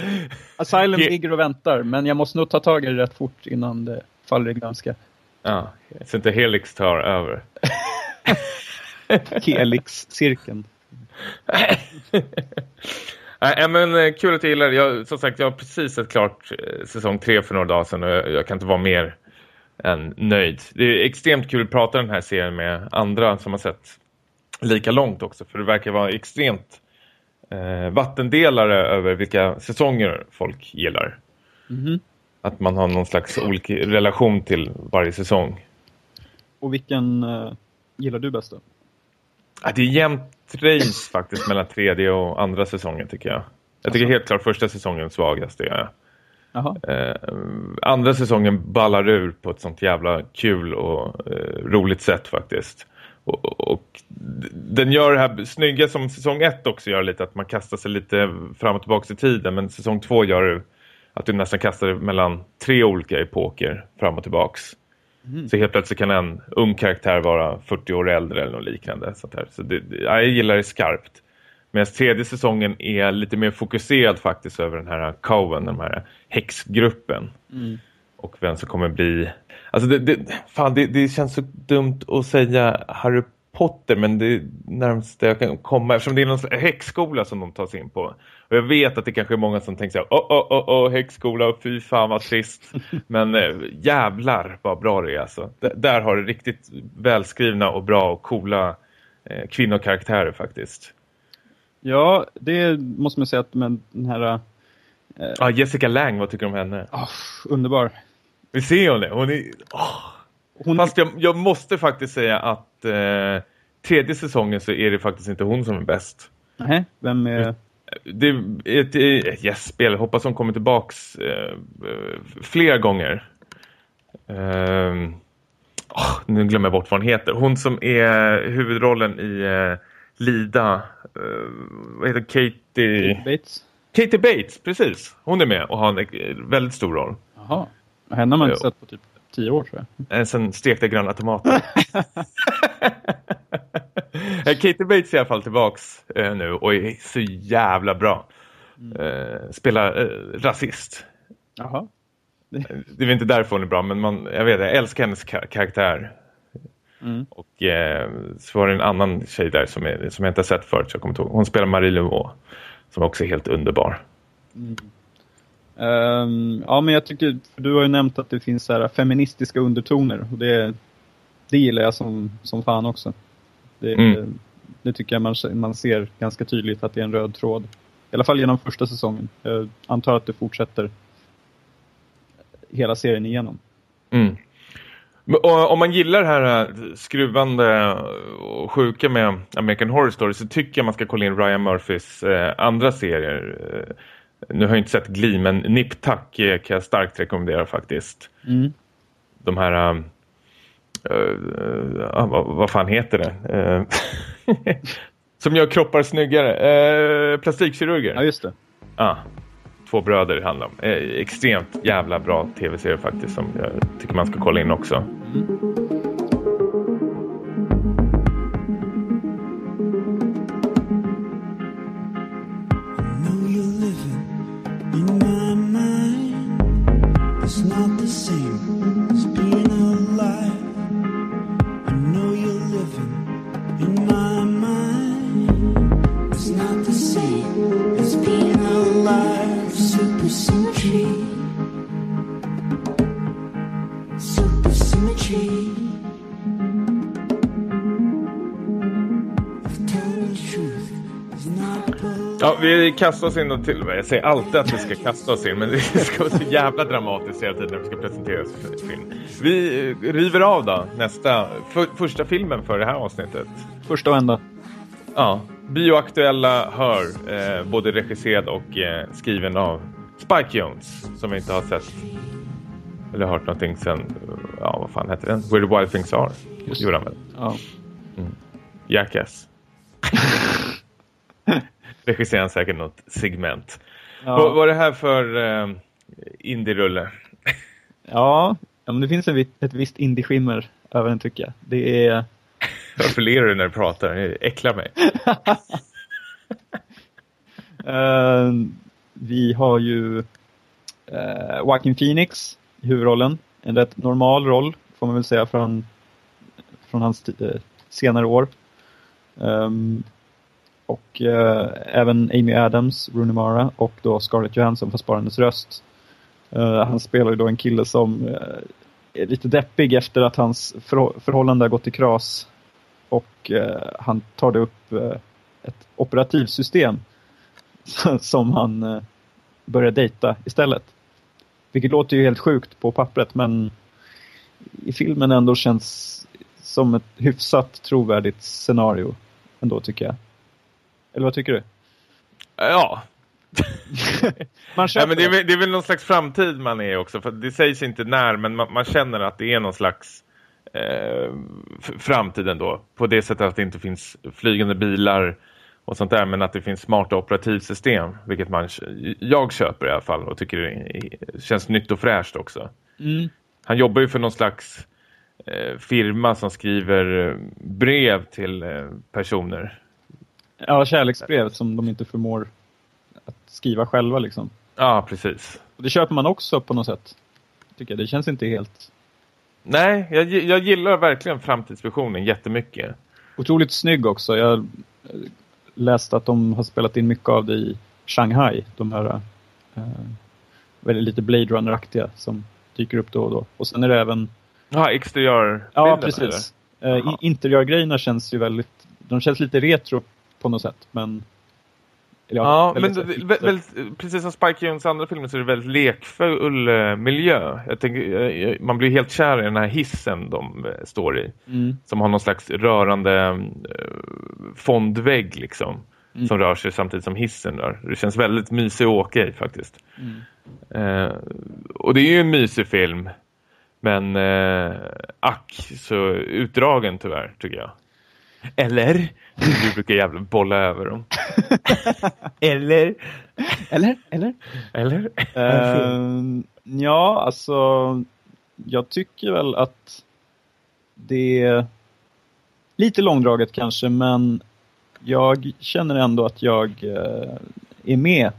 Asylum ligger och väntar, men jag måste nog ta tag i det rätt fort innan det faller i glömska. Ja, så inte Helix tar över. Helix-cirkeln. Nej, men kul att du gillar det. Jag, som sagt, jag har precis sett klart säsong tre för några dagar sedan och jag, jag kan inte vara mer än nöjd. Det är extremt kul att prata den här serien med andra som har sett lika långt också. För det verkar vara extremt eh, vattendelare över vilka säsonger folk gillar. Mm. Att man har någon slags olika relation till varje säsong. Och vilken eh, gillar du bäst då? Ja, det är jämnt race faktiskt mellan tredje och andra säsongen tycker jag. Jag tycker alltså. helt klart första säsongen svagaste. Ja. Eh, andra säsongen ballar ur på ett sånt jävla kul och eh, roligt sätt faktiskt. Och, och, den gör det här snygga som säsong ett också gör lite att man kastar sig lite fram och tillbaka i tiden. Men säsong två gör det att du nästan kastar dig mellan tre olika epoker fram och tillbaks. Mm. Så helt plötsligt kan en ung karaktär vara 40 år äldre eller något liknande. Sånt här. Så det, jag gillar det skarpt. Medan tredje säsongen är lite mer fokuserad faktiskt över den här Coven, den här häxgruppen. Mm. Och vem som kommer bli... Alltså det, det, fan, det, det, känns så dumt att säga Harry Potter men det är närmast jag kan komma eftersom det är någon häxskola som de tar sig in på. Och jag vet att det kanske är många som tänker så här, åh, åh, åh, åh, häxskola, fy fan vad trist. [LAUGHS] men äh, jävlar vad bra det är alltså. D där har det riktigt välskrivna och bra och coola eh, kvinnokaraktärer faktiskt. Ja, det måste man säga att med den här... Eh... Ja, Jessica Lang, vad tycker du om henne? Oh, underbar. Vi ser hon det. Hon är... Oh. Hon... Fast jag, jag, måste faktiskt säga att eh, tredje säsongen så är det faktiskt inte hon som är bäst. Nej, vem är... Det är ett, gästspel. Hoppas hon kommer tillbaks eh, fler gånger. Eh, oh, nu glömmer jag bort vad hon heter. Hon som är huvudrollen i eh, Lida. Uh, vad heter Katie? Bates. Katie Bates, precis. Hon är med och har en väldigt stor roll. Jaha. Henne har man inte sett på typ tio år tror jag. En sån stekta gröna tomater. [LAUGHS] Katie Bates är i alla fall tillbaks uh, nu och är så jävla bra. Mm. Uh, spelar uh, rasist. Jaha. Det är inte därför hon är bra, men man, jag vet, jag älskar hennes kar karaktär. Mm. Och eh, så var det en annan tjej där som, är, som jag inte har sett förut. Så jag kommer ihåg. Hon spelar Marie Laveau som också är helt underbar. Mm. Um, ja, men jag tycker, du har ju nämnt att det finns så här feministiska undertoner. Och det, det gillar jag som, som fan också. Det, mm. det, tycker jag man, man ser ganska tydligt att det är en röd tråd. I alla fall genom första säsongen. Jag antar att det fortsätter hela serien igenom. Mm. Om man gillar det här äh, skruvande och sjuka med American Horror Story så tycker jag man ska kolla in Ryan Murphys eh, andra serier. Eh, nu har jag inte sett Glee men Nip Tuck kan jag starkt rekommendera faktiskt. Mm. De här... Äh, äh, vad, vad fan heter det? [LAUGHS] som gör kroppar snyggare. plastikkirurger. Ja, just det. Ja två bröder det handlar om. Eh, extremt jävla bra tv-serie faktiskt som jag tycker man ska kolla in också. Mm. Ja, vi kastar oss in och till. Jag säger alltid att vi ska kasta oss in, men det [LAUGHS] ska vara så jävla dramatiskt hela tiden när vi ska presentera film. Vi eh, river av då, nästa, för, första filmen för det här avsnittet. Första och enda. Ja, Bioaktuella hör, eh, både regisserad och eh, skriven av Spike Jones, som vi inte har sett eller hört någonting sen, ja vad fan heter den? Where the Wild Things Are. Just Gjorde han väl? Ja. Jackass. [LAUGHS] Regisserar säkert något segment. Ja. Vad var det här för eh, indie-rulle? Ja, men det finns en, ett visst indie-skimmer över den tycker jag. Det är... Varför ler du när du pratar? Det äcklar mig. [LAUGHS] eh, vi har ju eh, Joaquin Phoenix i huvudrollen. En rätt normal roll får man väl säga från, från hans eh, senare år. Um, och eh, även Amy Adams, Rooney Mara och då Scarlett Johansson för Sparandes röst. Uh, han spelar ju då en kille som uh, är lite deppig efter att hans förhå- förhållande har gått i kras. Och uh, han tar det upp ett operativsystem [LAUGHS] som han börjar dejta istället. Vilket låter ju helt sjukt på pappret men i filmen ändå känns som ett hyfsat trovärdigt scenario ändå tycker jag. Eller vad tycker du? Ja, [LAUGHS] Man ja men det, är, det. är väl någon slags framtid man är också. För det sägs inte när, men man, man känner att det är någon slags eh, framtid ändå. På det sättet att det inte finns flygande bilar och sånt där. Men att det finns smarta operativsystem. Vilket man, jag köper i alla fall och tycker det känns nytt och fräscht också. Mm. Han jobbar ju för någon slags eh, firma som skriver eh, brev till eh, personer. Ja, kärleksbrev som de inte förmår att skriva själva liksom. Ja, precis. Och det köper man också på något sätt. Tycker jag. Det känns inte helt Nej, jag, jag gillar verkligen framtidsvisionen jättemycket. otroligt snygg också. Jag läste att de har spelat in mycket av det i Shanghai. De här eh, väldigt lite Blade Runner-aktiga som dyker upp då och då. Och sen är det även Ja, exteriörbilden. Ja, precis. Eh, interiörgrejerna känns ju väldigt... De känns lite retro på något sätt, men... Ja, men väldigt precis som Spike Jones andra filmer så är det väldigt lekfull eh, miljö. Jag tänker, eh, man blir helt kär i den här hissen de eh, står i. Mm. Som har någon slags rörande eh, fondvägg liksom. Mm. Som rör sig samtidigt som hissen rör. Det känns väldigt mysig att åka i faktiskt. Mm. Eh, och det är ju en mysig film. Men eh, ack så utdragen tyvärr tycker jag. Eller? Du brukar jävla bolla över dem. [LAUGHS] Eller? Eller? Eller? Eller? Eh, ja, alltså... Jag tycker väl att det är lite långdraget kanske, men jag känner ändå att jag eh, är med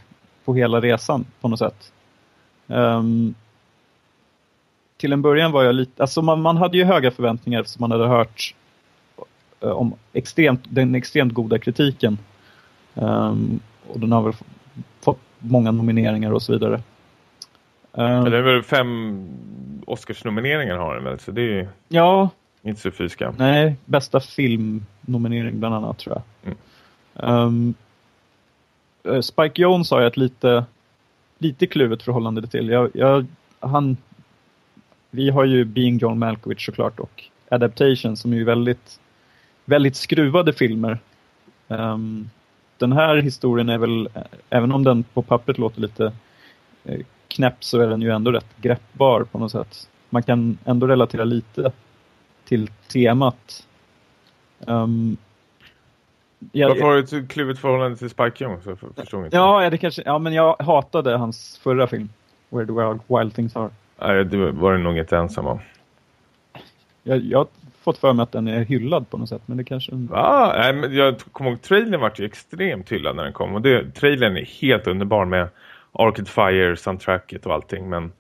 på hela resan på något sätt. Ehm, till en början var jag lite, alltså man, man hade ju höga förväntningar eftersom man hade hört om extremt, den extremt goda kritiken. Ehm, och den har väl fått många nomineringar och så vidare. Ehm, Det är väl fem Oscarsnomineringar har den väl, så det är ju ja, inte så fy skam. nej, bästa filmnominering bland annat tror jag. Mm. Eh, Spike Jones har jag ett lite, lite kluvet förhållande till. Jag, jag, han, vi har ju Being John Malkovich såklart och Adaptation som är ju väldigt, väldigt skruvade filmer. Ehm, den här historien är väl, eh, även om den på pappret låter lite eh, knäpp så är den ju ändå rätt greppbar på något sätt. Man kan ändå relatera lite till temat. Um, jag, Varför har du ett kluvet förhållande till Spike? Jag förstår inte. ja, det kanske, ja, men jag hatade hans förra film. Where the Wild, wild Things Are. Nej, det var det nog inte ensam om. Jag, jag fått för mig att den är hyllad på något sätt, men det kanske... Ah, nej, men jag kommer ihåg, trailern var ju extremt hyllad när den kom. Och det, trailern är helt underbar med Arcade Fire, soundtracket och allting. Men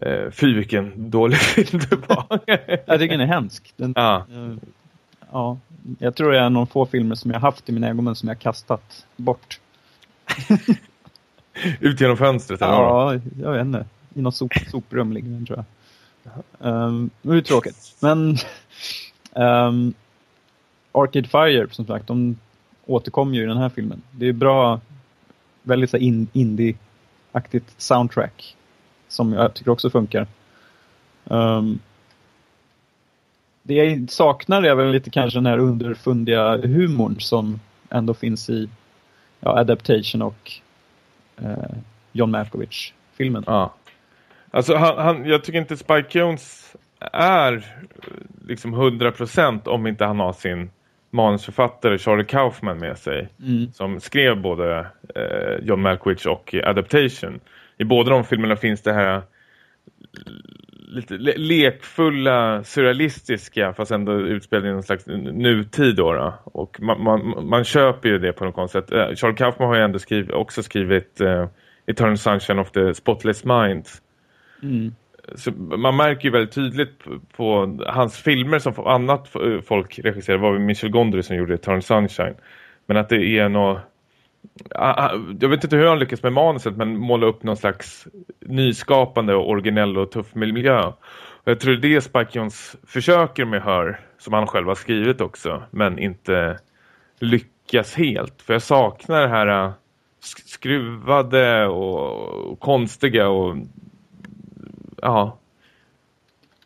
eh, fy vilken dålig [LAUGHS] film det var. Jag tycker den är hemsk. Den, ja. eh, ja, jag tror det är de få filmer som jag haft i mina ögon men som jag kastat bort. [LAUGHS] Ut genom fönstret. eller? Ja, jag vet inte. I något sop, soprum ligger den tror jag. Um, det är tråkigt. Men um, Arcade Fire som sagt, de återkommer ju i den här filmen. Det är bra väldigt så in, indie-aktigt soundtrack. Som jag tycker också funkar. Um, det jag saknar är väl lite kanske den här underfundiga humorn som ändå finns i ja, Adaptation och eh, John Malkovich-filmen. Ja. Alltså han, han, jag tycker inte Spike Jones är liksom 100% om inte han har sin manusförfattare Charlie Kaufman med sig. Mm. Som skrev både eh, John Malkovich och Adaptation. I båda de filmerna finns det här lite le lekfulla, surrealistiska fast ändå utspelade i någon slags nutid då. då. Och man, man, man, köper ju det på något sätt. Uh, Charles Kaufman har ju ändå skrivit, också skrivit uh, Eternal Sunshine of the Spotless Mind. Mm. Så man märker ju väldigt tydligt på på hans filmer som annat folk regisserar var Michel Gondry som gjorde Turn Sunshine. Men att det är något jag vet inte hur han lyckas med manuset men måla upp någon slags nyskapande och originell och tuff miljö. Och jag tror det är Spike Jones försöker med Hör som han själv har skrivit också men inte lyckas helt. För jag saknar det här äh, skruvade och konstiga och ja.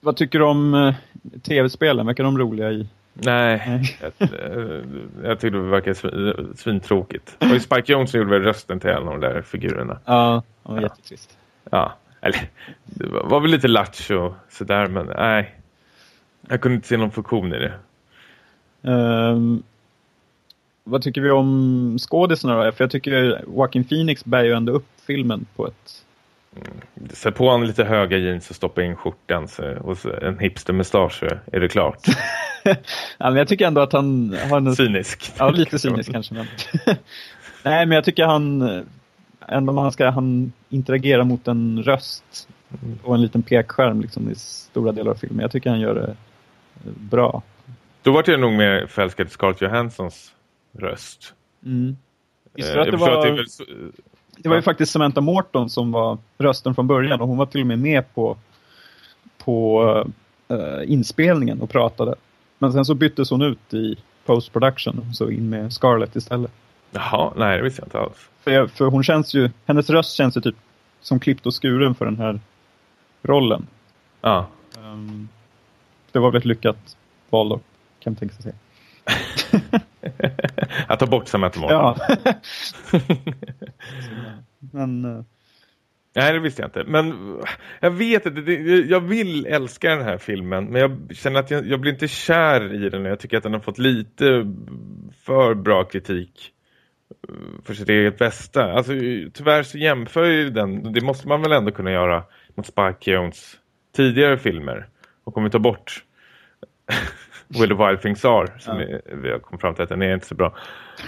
Vad tycker du om äh, tv-spelen? Verkar de roliga i Nej, [LAUGHS] jag, eh, jag tyckte det verkar svintråkigt. Och i Spike Jones gjorde väl rösten till en av de där figurerna. Ja, det var jättetrist. Ja, eller det var väl lite latch och sådär, men nej. Jag kunde inte se någon funktion i det. Um, vad tycker vi om skådisarna då? För jag tycker Joaquin Phoenix bär ju ändå upp filmen på ett. Sätt på honom lite höga jeans och stoppa in skjortan så, och så en hipster-mustasch så är det klart. [LAUGHS] ja, men jag tycker ändå att han har en... Cynisk. Ja, lite cynisk kanske. Men... [LAUGHS] Nej, men jag tycker han ändå man ska han interagera mot en röst och en liten pekskärm liksom, i stora delar av filmen. Jag tycker han gör det bra. Då var jag nog mer förälskad i Scarlett Johanssons röst. Mm. Visst, eh, att det, var, det, det var ju faktiskt Samantha Morton som var rösten från början och hon var till och med med på, på uh, inspelningen och pratade. Men sen så byttes hon ut i post-production så in med Scarlett istället. Jaha, nej det visste jag inte alls. För, för hon känns ju, hennes röst känns ju typ som klippt och skuren för den här rollen. Ja. Um, det var väl ett lyckat val då, kan man tänka sig. [LAUGHS] [LAUGHS] att ta bort Morton. Ja. [LAUGHS] Men... Uh... Nej, det visste jag inte. Men jag vet inte, jag vill älska den här filmen. Men jag känner att jag, jag blir inte kär i den. Jag tycker att den har fått lite för bra kritik eh, för sitt eget bästa. Alltså tyvärr så jämför ju den, det måste man väl ändå kunna göra mot Spike Jones tidigare filmer. Och kommer ta bort Will the Wild Things Are som ja. vi har kommit fram till att den är inte så bra.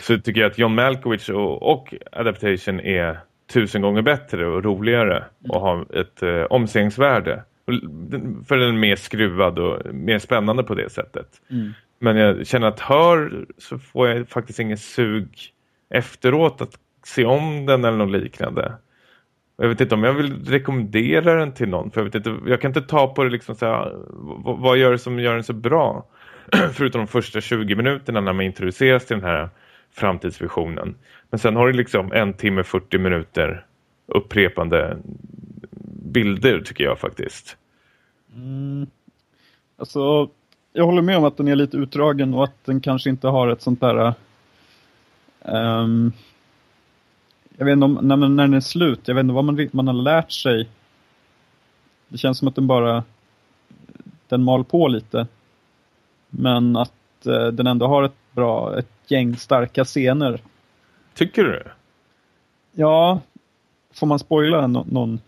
Så tycker jag att John Malkovich och, och Adaptation är tusen gånger bättre och roligare och har ett eh, omsägningsvärde. För den är mer skruvad och mer spännande på det sättet. Mm. Men jag känner att hör så får jag faktiskt ingen sug efteråt att se om den eller något liknande. Jag vet inte om jag vill rekommendera den till någon. För jag, vet inte, jag kan inte ta på det liksom så här, vad, vad gör det som gör den så bra? [CLEARS THROAT] Förutom de första 20 minuterna när man introduceras till den här framtidsvisionen. Men sen har du liksom en timme 40 minuter upprepande bilder tycker jag faktiskt. Mm. Alltså, jag håller med om att den är lite utdragen och att den kanske inte har ett sånt där... Um, jag vet inte om, när, när den är slut, jag vet inte vad man, man har lärt sig. Det känns som att den bara den mal på lite. Men att eh, den ändå har ett bra, ett gäng starka scener. Tycker du? Ja, får man spoila no någon?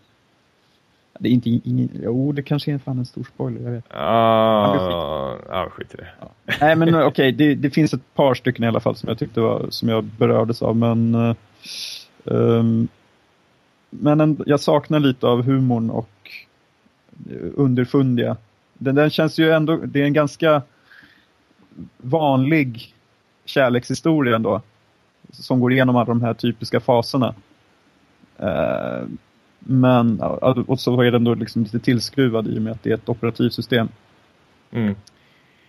Det är inte, ingen, jo det kanske är fan en stor spoiler, jag vet. Ah, ja, skit i det. Ja. Nej men okej, okay, det, det, finns ett par stycken i alla fall som jag tyckte var, som jag berördes av, men uh, um, men en, jag saknar lite av humorn och underfundiga. Den, den känns ju ändå, det är en ganska vanlig kärlekshistoria ändå. Som går igenom alla de här typiska faserna. Uh, men och så är den då liksom lite tillskruvad i och med att det är ett operativsystem. Mm.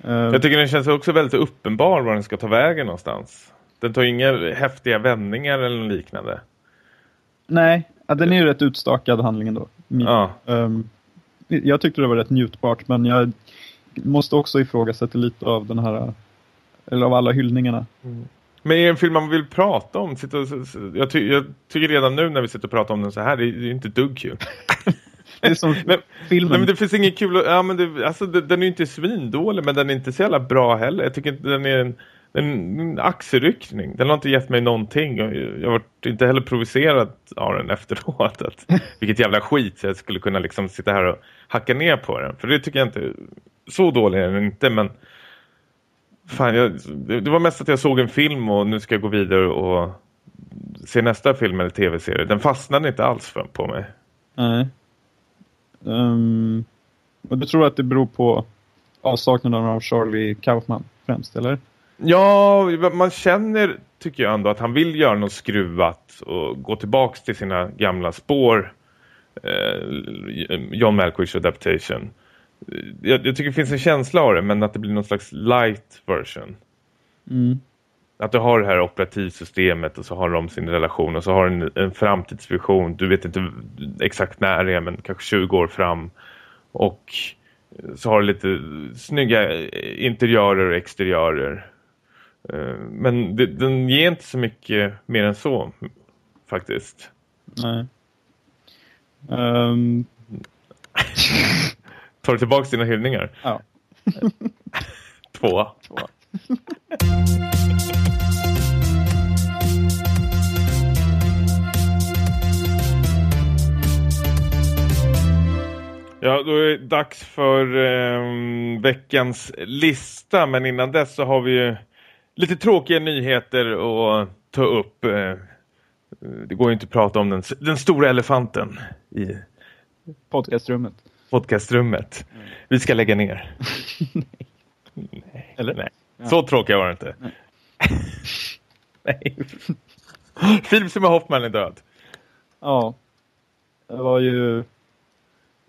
Uh, jag tycker den känns också väldigt uppenbar var den ska ta vägen någonstans. Den tar inga häftiga vändningar eller liknande. Nej, ja, den är ju rätt utstakad handlingen då. Ja. Ehm, jag tyckte det var rätt njutbart men jag måste också ifrågasätta lite av den här, eller av alla hyllningarna. Men är det en film man vill prata om? Jag, ty, jag tycker redan nu när vi sitter och pratar om den så här, det är ju inte dugg kul. [LAUGHS] Det är som Men, filmen. Nej, men det finns inget kul ja, men det, alltså, det, Den är ju inte svindålig men den är inte så jävla bra heller. Jag tycker inte den är en, en, en axelryckning. Den har inte gett mig någonting. Jag, jag har inte heller provocerad av den efteråt. Att, [LAUGHS] vilket jävla skit så jag skulle kunna liksom sitta här och hacka ner på den. För det tycker jag inte så dålig är den inte men fan, jag, det, var mest att jag såg en film och nu ska jag gå vidare och se nästa film eller tv-serie. Den fastnade inte alls för, på mig. Nej. Um, och du tror att det beror på avsaknaden av Charlie Kaufman främst, eller? Ja, man känner tycker jag ändå att han vill göra något skruvat och gå tillbaks till sina gamla spår. Eh, John Malkovich adaptation. Jag, jag tycker det finns en känsla av det men att det blir någon slags light version. Mm. Att du har det här operativsystemet och så har de sin relation och så har en, en framtidsvision. Du vet inte exakt när det är men kanske 20 år fram. Och så har du lite snygga interiörer och exteriörer. Eh, Men det, den ger inte så mycket mer än så faktiskt. Nej. Ehm, [LAUGHS] Tar du tillbaka dina hyllningar? ja. [LAUGHS] Två. Ja, då är det dags för ehm, veckans lista. Men innan dess så har vi ju lite tråkiga nyheter att ta upp. Eh, Det går ju inte att prata om den, den stora elefanten i Podcastrummet. Podcastrummet. Vi ska lägga ner. [LAUGHS] Eller? Nej. Så tråkiga var det inte. Nej. [LAUGHS] Philip Seymour Hoffman är död. Ja. Det var ju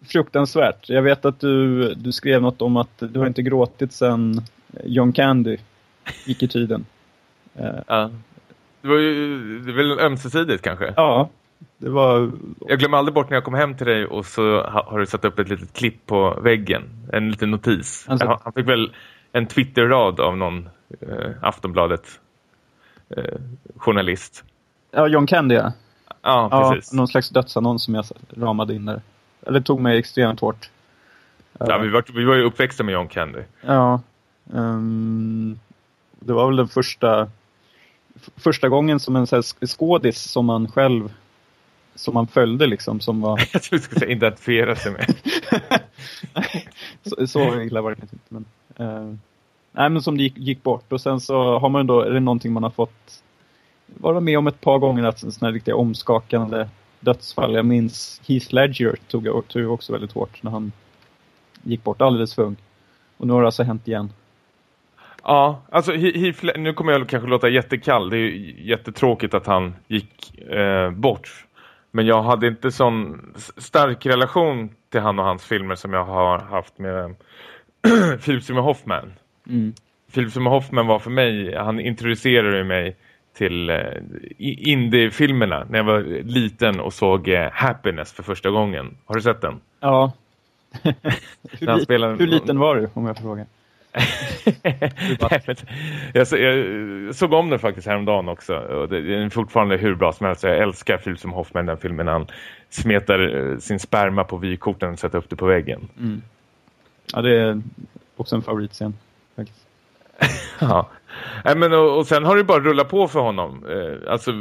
fruktansvärt. Jag vet att du, du skrev något om att du har inte gråtit sedan John Candy gick i tiden. Ja. Det var ju det är väl ömsesidigt kanske. ja, det var... Jag glömmer aldrig bort när jag kom hem till dig och så ha, har du satt upp ett litet klipp på väggen. En liten notis. Alltså- Han, fick väl en Twitter-rad av någon eh, Aftonbladet eh, journalist. Ja, John Candy ja. Ja, ja precis. någon slags dödsannons som jag ramade in där. Eller tog mig extremt hårt. Ja, vi, var, vi var ju uppväxta med John Candy. Ja. ehm, det var väl den första första gången som en så skådis som man själv som man följde liksom som var [LAUGHS] Jag tror du skulle säga identifiera sig med. [LAUGHS] så, så illa var det kanske inte men eh, nej men som det gick, gick bort och sen så har man då är det någonting man har fått vara med om ett par gånger att sådana här riktiga omskakande dödsfall. Jag minns Heath Ledger tog jag tog också väldigt hårt när han gick bort alldeles för ung. Och nu har det alltså hänt igen. Ja, alltså He- Heath nu kommer jag kanske låta jättekall. Det är ju jättetråkigt att han gick eh, bort. Men jag hade inte sån stark relation till han och hans filmer som jag har haft med [CLEARS THROAT] Philip Seymour Hoffman. Mm. Philip Seymour Hoffman var för mig, han introducerade mig till eh, indie-filmerna när jag var liten och såg eh, Happiness för första gången. Har du sett den? Ja. [LAUGHS] Hur, li- hur liten var du om jag får fråga? Nej, men jag, så- jag såg om den faktiskt häromdagen också. Och det är fortfarande hur bra som helst. Jag älskar Philip som Hoffman den filmen. Han smetar eh, sin sperma på vykorten och sätter upp det på väggen. Ja, det är också en favoritscen. Faktiskt. [LAUGHS] Ja. Nej, men, och, och sen har det bara rullat på för honom. Eh, alltså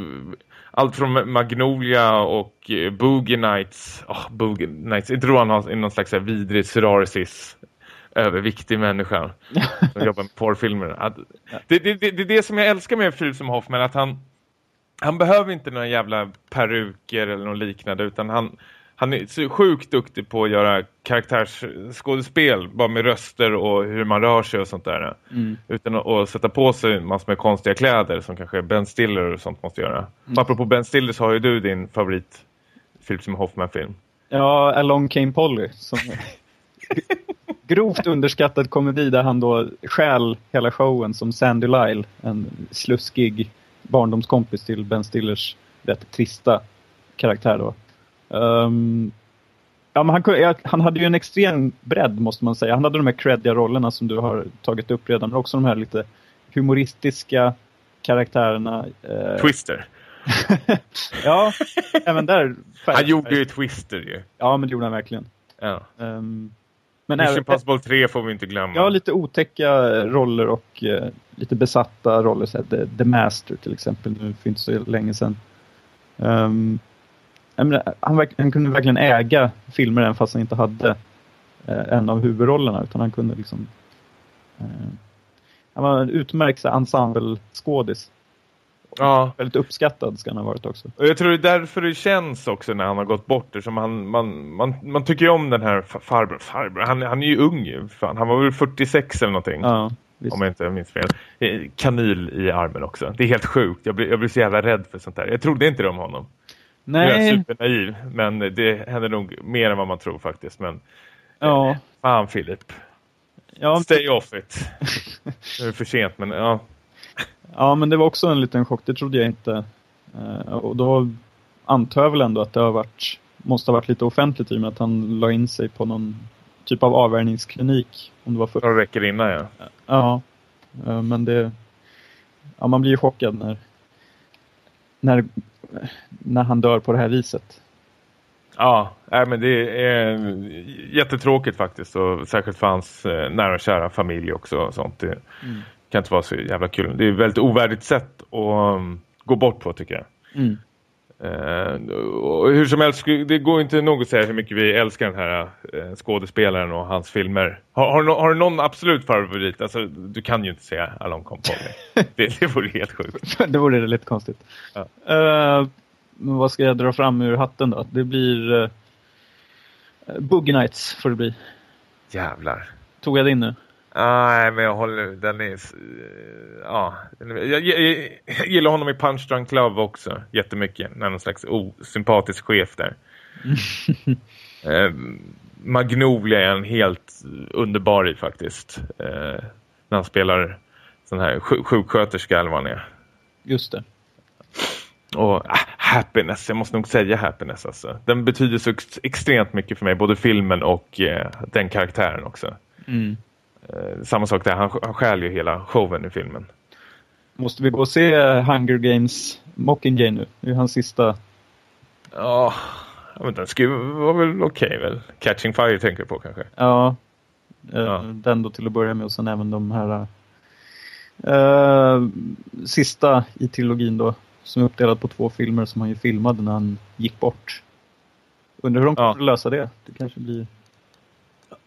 allt från Magnolia och eh, Boogie Nights. Oh, Boogie Nights. Jag tror han har någon slags här vidrig psoriasis överviktig människa [LAUGHS] som jobbar med porrfilmer. Det, det, det, det är det som jag älskar med Philip som Hoffman att han han behöver inte några jävla peruker eller något liknande utan han, han är så sjukt duktig på att göra karaktärsskådespel bara med röster och hur man rör sig och sånt där. Utan att, att sätta på sig massor med konstiga kläder som kanske Ben Stiller och sånt måste göra. Mm. Apropå Ben Stiller så har ju du din favorit Philip Seymour Hoffman-film. Ja, Along Came Polly. Som [LAUGHS] grovt underskattad komedi där han då stjäl hela showen som Sandy Lyle. En sluskig barndomskompis till Ben Stillers rätt trista karaktär då. Ehm, ja, men han, kunde- han hade ju en extrem bredd måste man säga. Han hade de här creddiga rollerna som du har tagit upp redan, men också de här lite humoristiska karaktärerna. eh, Twister. [LAUGHS] ja, även där. Han gjorde ju Twister ju. Ja, men det gjorde han verkligen. Ja. Ehm, men Mission även, Impossible 3 får vi inte glömma. ja, lite otäcka roller och eh, lite besatta roller. Så här, The, The Master till exempel, nu för inte så länge sedan. Jag menar, han, han kunde verkligen äga filmer även fast han inte hade eh, en av huvudrollerna. Utan han kunde liksom... Eh, han var en utmärkt ensemble-skådis. Ja. Väldigt uppskattad ska han ha varit också. Och jag tror det är därför det känns också när han har gått bort. Som han, man, man, man tycker ju om den här fa- farbror. farbror. Han, han är ju ung ju. Fan, han var väl 46 eller någonting. Ja. Om jag inte minns fel. Eh, Kanil i armen också. Det är helt sjukt. Jag blir, jag blir så jävla rädd för sånt där. Jag trodde inte det om honom. Jag är Nej, supernaiv. Men det händer nog mer än vad man tror faktiskt. Men ja. fan Filip. Ja, Stay off it. [LAUGHS] Nu är det för sent men ja. Ja, men det var också en liten chock. Det trodde jag inte. Eh, och då antar jag väl ändå att det har varit, måste ha varit lite offentligt i och med att han la in sig på någon typ av avvärjningsklinik. Om det var för... Några veckor innan ja. Ja, eh, men det... Ja, man blir ju chockad när, när, när han dör på det här viset. Ja, nej, men det är jättetråkigt faktiskt. Och särskilt för hans eh, nära och kära familj också. Och sånt. Det kan inte vara så jävla kul. Det är ett väldigt ovärdigt sätt att um, gå bort på tycker jag. Mm. Eh, och hur som helst, det går inte nog att säga hur mycket vi älskar den här eh, skådespelaren och hans filmer. Har, har, har du någon absolut favorit? Alltså, du kan ju inte säga Along Come Polly. [LAUGHS] det, det vore helt sjukt. [LAUGHS] det vore det lite konstigt. Ja. Men vad ska jag dra fram ur hatten då? Det blir... Uh, Boogie Nights får det bli. Jävlar. Tog jag det in nu? Nej, men jag håller... Den är... Ja. Jag, jag, jag, jag gillar honom i Punch Drunk Love också. Jättemycket. Någon slags osympatisk chef där. [LAUGHS] eh, Magnolia är en helt underbar i faktiskt. Eh, när han spelar sån här sj- sjuksköterska eller vad han är. Just det. Och ah, Happiness, jag måste nog säga Happiness alltså. Den betyder så ex- extremt mycket för mig, både filmen och eh, den karaktären också. Mm. Eh, samma sak där, han, han stjäl ju hela showen i filmen. Måste vi gå och se Hunger Games Mockingjay nu? Det är hans sista. Ja, inte, den skulle vara väl okej väl? Catching Fire tänker du på kanske? Ja, eh, Ja. den då till att börja med och sen även de här eh, sista i trilogin då. Som är uppdelad på två filmer som han ju filmade när han gick bort. Undrar hur de kommer Ja. lösa det. Det kanske blir...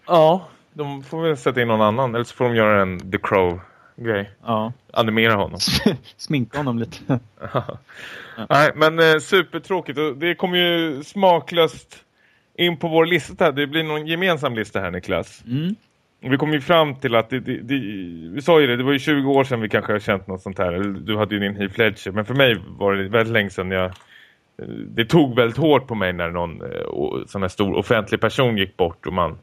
Ja, de får väl sätta in någon annan, eller så får de göra en The Crow-grej. Ja, Animera honom. [LAUGHS] sminka honom lite. [LAUGHS] Nej, men eh, supertråkigt. Det kommer ju smaklöst in på vår lista. Det blir någon gemensam lista här, Niklas. Mm. Vi kom ju fram till att det, det, det, vi sa ju det, det var ju 20 år sedan vi kanske har känt något sånt här. Du hade ju din Heath Ledger, men för mig var det väldigt länge sedan jag... eh, Det tog väldigt hårt på mig när någon eh, sån här stor offentlig person gick bort och man...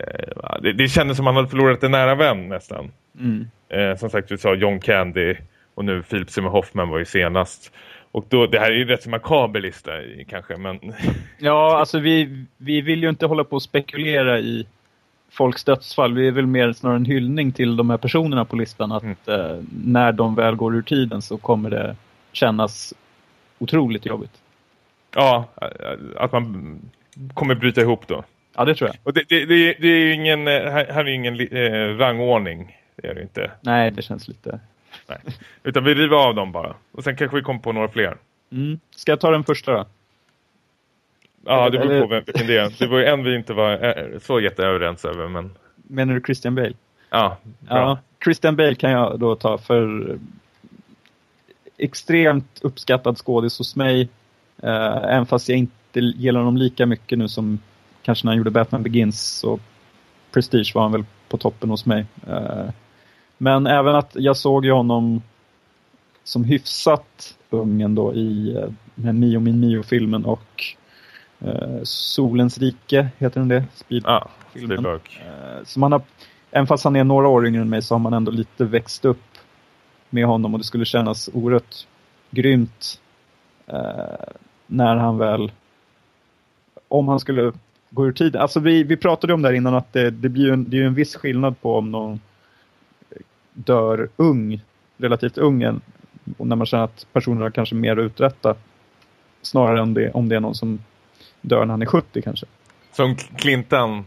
eh, Det, det kändes som man hade förlorat en nära vän nästan. Mm. Eh, som sagt, du sa John Candy och nu Philip Seymour Hoffman var ju senast. Och då, det här är ju rätt så makaber lista kanske, men... [LAUGHS] Ja, alltså vi, vi vill ju inte hålla på och spekulera i folks dödsfall. Vi är väl mer snarare en hyllning till de här personerna på listan. Att Mm. eh, när de väl går ur tiden så kommer det kännas otroligt jobbigt. ja, att man kommer bryta ihop då. Ja, det tror jag. Och det, det, det, det är ju ingen, eh, här, här är ju ingen eh, rangordning. Det är det inte. Nej, det känns lite... Nej. Utan vi river av dem bara. Och sen kanske vi kommer på några fler. Mm. Ska jag ta den första då? Ja, det beror på vem, vilken det är. Det var ju en vi inte var eh, så jätteöverens över, men... Menar du Christian Bale? Ja, bra. Ja, Christian Bale kan jag då ta för extremt uppskattad skådis hos mig. Eh, även fast jag inte gillar honom lika mycket nu som kanske när han gjorde Batman Begins och Prestige var han väl på toppen hos mig. Eh, men även att jag såg ju honom som hyfsat ung ändå i eh, den här Mio min Mio-filmen och eh, Solens rike, heter den det? Speed Ja, filmen. Eh, Så man har, även fast han är några år yngre än mig så har man ändå lite växt upp med honom och det skulle kännas oerhört grymt eh, när han väl, om han skulle gå ur tiden. Alltså vi, vi pratade om det här innan att det, det blir en, det är en viss skillnad på om någon dör ung, relativt ung, än- och när man känner att personen har kanske mer att uträtta. Snarare än det, om det är någon som dör när han är 70 kanske. Som Clinton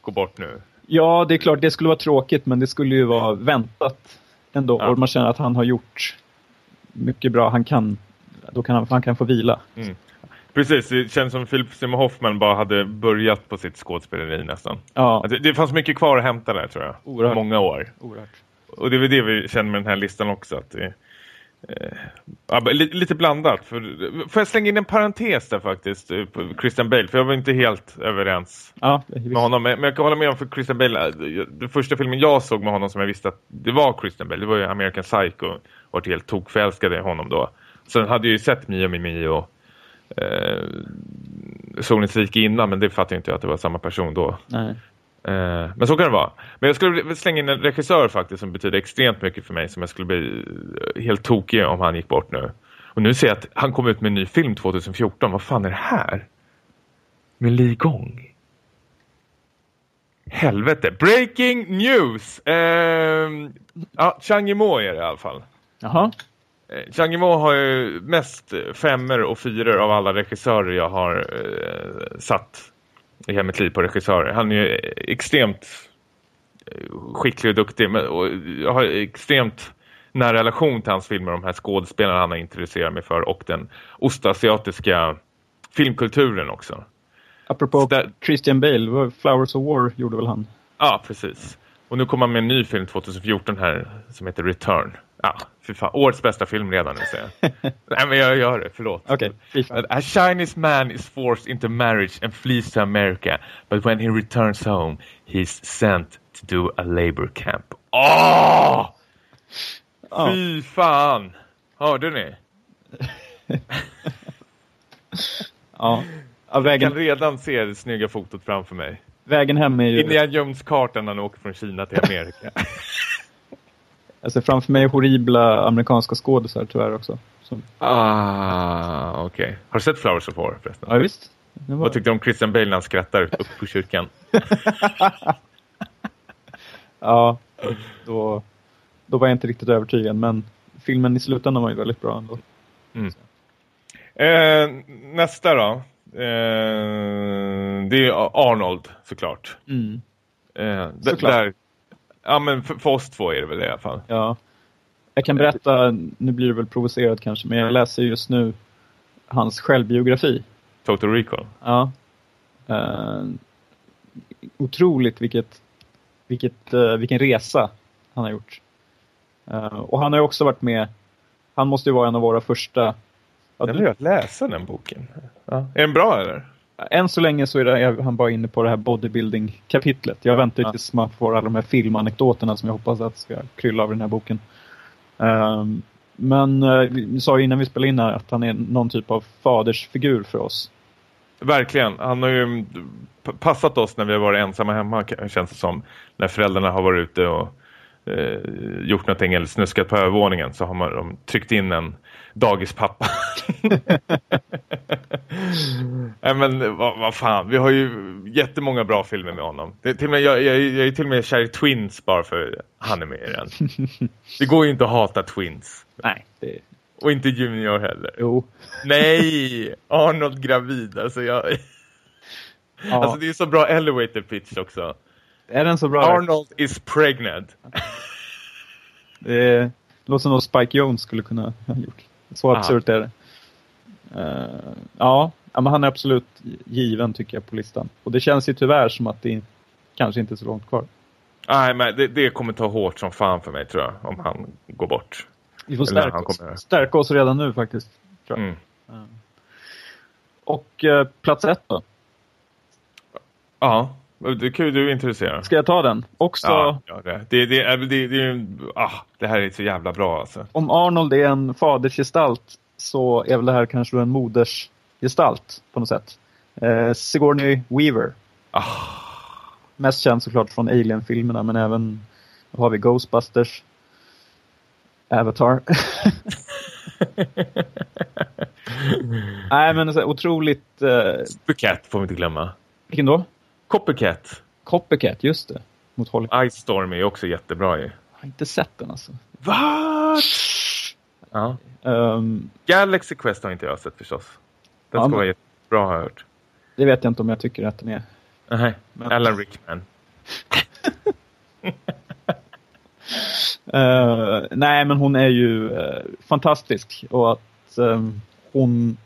går bort nu. Ja, det är klart, det skulle vara tråkigt, men det skulle ju vara väntat ändå. Ja. Och man känner att han har gjort mycket bra. Han kan, då kan han, han kan få vila. Precis, det känns som Philip Seymour Hoffman bara hade börjat på sitt skådespeleri nästan. Ja, Att Det, fanns mycket kvar att hämta där tror jag. Oerhört. Många år. oerhört. Och det är väl det vi känner med den här listan också. Att det, eh, lite blandat. För, får jag slänga in en parentes där faktiskt eh, på Christian Bale? För jag var inte helt överens Ja, med honom. Men, jag kan hålla med om för Christian Bale. eh, Den första filmen jag såg med honom som jag visste att det var Christian Bale. Det var ju American Psycho. Och helt tokförälskad i honom då. Sen hade jag ju sett Mio Mio. Eh, Solens rike innan. Men det fattade jag inte att det var samma person då. nej. Eh, men så kan det vara. Men jag skulle slänga in en regissör faktiskt som betyder extremt mycket för mig som jag skulle bli eh, helt tokig om han gick bort nu. Och nu ser jag att han kom ut med en ny film 2014. Vad fan är det här? Med Li Gong. Helvete. Breaking news! Eh, ja, Chang Yimou är det i alla fall. Jaha. Eh, Chang Yimou har ju mest femmer och fyror av alla regissörer jag har eh, satt i hela mitt liv på regissörer. Han är ju extremt eh, skicklig och duktig men, och jag har extremt nära relation till hans filmer, de här skådespelarna han har intresserat mig för och den ostasiatiska filmkulturen också. Apropå där- Christian Bale, Flowers of War gjorde väl han? Ja, precis. Och nu kommer han med en ny film 2014 här som heter Return. Ja, fan. Årets bästa film redan nu säger jag. [LAUGHS] Nej men jag gör det, förlåt. Fan. A Chinese man is forced into marriage and flees to America. But when he returns home, he's sent to do a labor camp. Åh! Ja. Fy fan! Hörde ni? [LAUGHS] Ja. ja Jag kan vägen, redan se det snygga fotot framför mig. Vägen hem är ju... Indiana Jones-kartan när han åker från Kina till Amerika. [LAUGHS] Alltså framför mig horribla amerikanska skådisar tyvärr också. Som, ah, okej. Har du sett Flowers of War förresten? ja visst. Var, Vad tyckte du om Christian Bale när han skrattar upp på kyrkan? [LAUGHS] ja, då, då var jag inte riktigt övertygad. Men filmen i slutändan var ju väldigt bra ändå. Eh, nästa då. Eh, det är Arnold såklart. Mm. Eh, Såklart. där, ja men för, för oss två är det väl det i alla fall. Ja. Jag kan berätta, nu blir det väl provocerat kanske, men jag läser just nu hans självbiografi. Total Recall. Ja. Eh, otroligt vilket, vilket, eh, vilken resa han har gjort. Eh, och han har också varit med, han måste ju vara en av våra första. Ja, Jag vill att läsa den boken. Ja. Är den bra eller? än så länge så är, det, han bara inne på det här bodybuilding-kapitlet. Jag väntar Ja. tills man får alla de här filmanekdoterna som jag hoppas att ska krylla av den här boken. Ehm, men uh, vi sa ju innan vi spelade in här att han är någon typ av fadersfigur för oss. Verkligen. Han har ju mm, passat oss när vi har varit ensamma hemma känns det som. När föräldrarna har varit ute och eh, gjort någonting eller snuskat på övervåningen så har man de tryckt in en dagispappa. [LAUGHS] Nej men vad, vad fan, vi har ju jättemånga bra filmer med honom. Det är till med, jag, jag, jag är till och med kär i Twins bara för han är med i den. [LAUGHS] Det går ju inte att hata Twins. Nej, det, Och inte Junior heller. jo. Nej, Arnold gravid. Alltså, jag... Ja, alltså det är så bra elevator pitch också. Är den så bra? Arnold is pregnant. [LAUGHS] Det låter som något Spike Jones skulle kunna ha gjort. Så absurt är det. Eh, ja, men han är absolut given tycker jag på listan. Och det känns ju tyvärr som att det kanske inte är så långt kvar. Nej, men det, det kommer ta hårt som fan för mig tror jag. Om han går bort. Vi får stärka oss, stärka oss redan nu faktiskt. Tror jag. Mm. Och eh, plats ett då? Ja, det är kul du är intresserad. Ska jag ta den? Också, Ja, ja det, det, det, är- det, det, ah, det här är så jävla bra alltså. om Arnold är en fadersgestalt så är väl det här kanske en modersgestalt på något sätt. Eh, Sigourney Weaver. Ah. Mest känd såklart från Alien-filmerna men även har vi Ghostbusters, Avatar. [LAUGHS] Nej, men så otroligt... Eh, Copycat får vi inte glömma. vilken då? Copycat. Copycat, just det. Mot Hollywood. Ice Storm är också jättebra ju. Jag har inte sett den alltså. What? Ja. Ehm, Galaxy Quest har inte jag sett förstås. Den Ja, ska vara jättebra har jag hört. det vet jag inte om jag tycker att den är. Nej, Men- Alan Rickman. [LAUGHS] Eh, nej, men hon är ju eh, fantastisk och att ehm, hon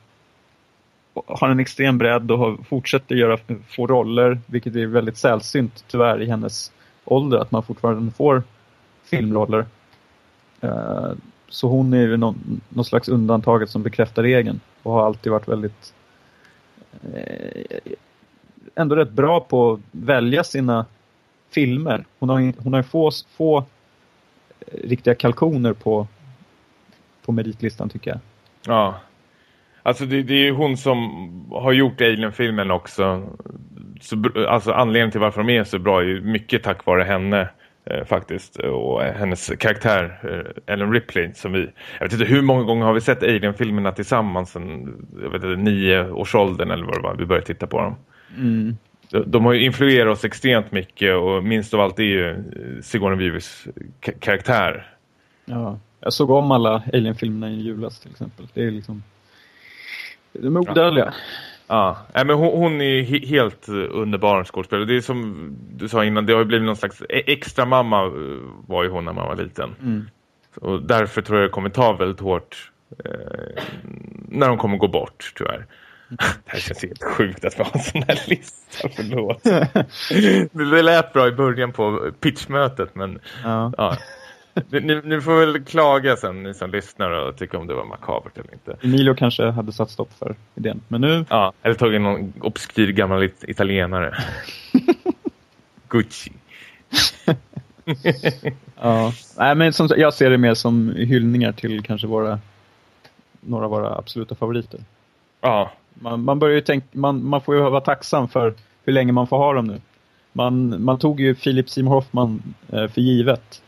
har en extrem bredd och har, fortsätter göra få roller, vilket är väldigt sällsynt tyvärr i hennes ålder, att man fortfarande får filmroller. Eh, så hon är ju någon, någon slags undantaget som bekräftar regeln och har alltid varit väldigt eh, ändå rätt bra på att välja sina filmer. Hon har, hon har få, få eh, riktiga kalkoner på, på meritlistan tycker jag. Ja. Alltså det, det är ju hon som har gjort Alien-filmen också. Så, alltså anledningen till varför de är så bra är ju mycket tack vare henne eh, faktiskt. Och hennes karaktär eh, Ellen Ripley som vi... Jag vet inte hur många gånger har vi sett Alien-filmerna tillsammans sen jag vet inte, nio års åldern eller vad det var vi började titta på dem. Mm. De, de har ju influerat oss extremt mycket och minst av allt är ju eh, Sigourney Weavers ka- karaktär. Ja. Jag såg om alla Alien-filmerna i julas till exempel. Det är liksom... De är odödliga. Ja, Nej, men hon, hon är he helt underbar skådespelare. Det är som du sa innan, det har ju blivit någon slags e- extra mamma eh, var ju hon när man var liten. Mm. Och därför tror jag det kommer ta väldigt hårt eh, när de kommer gå bort, tyvärr. [LAUGHS] Det här känns helt sjukt att vi har en sån här lista, förlåt. [LAUGHS] det lät bra i början på pitchmötet, men Ja. ja. Ni, ni får väl klaga sen, ni som lyssnar och tycka om det var makabert eller inte. Emilio kanske hade satt stopp för idén. Men nu, Ja, eller tagit någon obskyr gammal it- italienare. [LAUGHS] Gucci. [LAUGHS] ja. Nej, men som, jag ser det mer som hyllningar till kanske våra, några av våra absoluta favoriter. Ja, Man, man, börjar ju tänka, man, man får ju vara tacksam för hur länge man får ha dem nu. Man, man tog ju Philip Seymour Hoffman eh, för givet.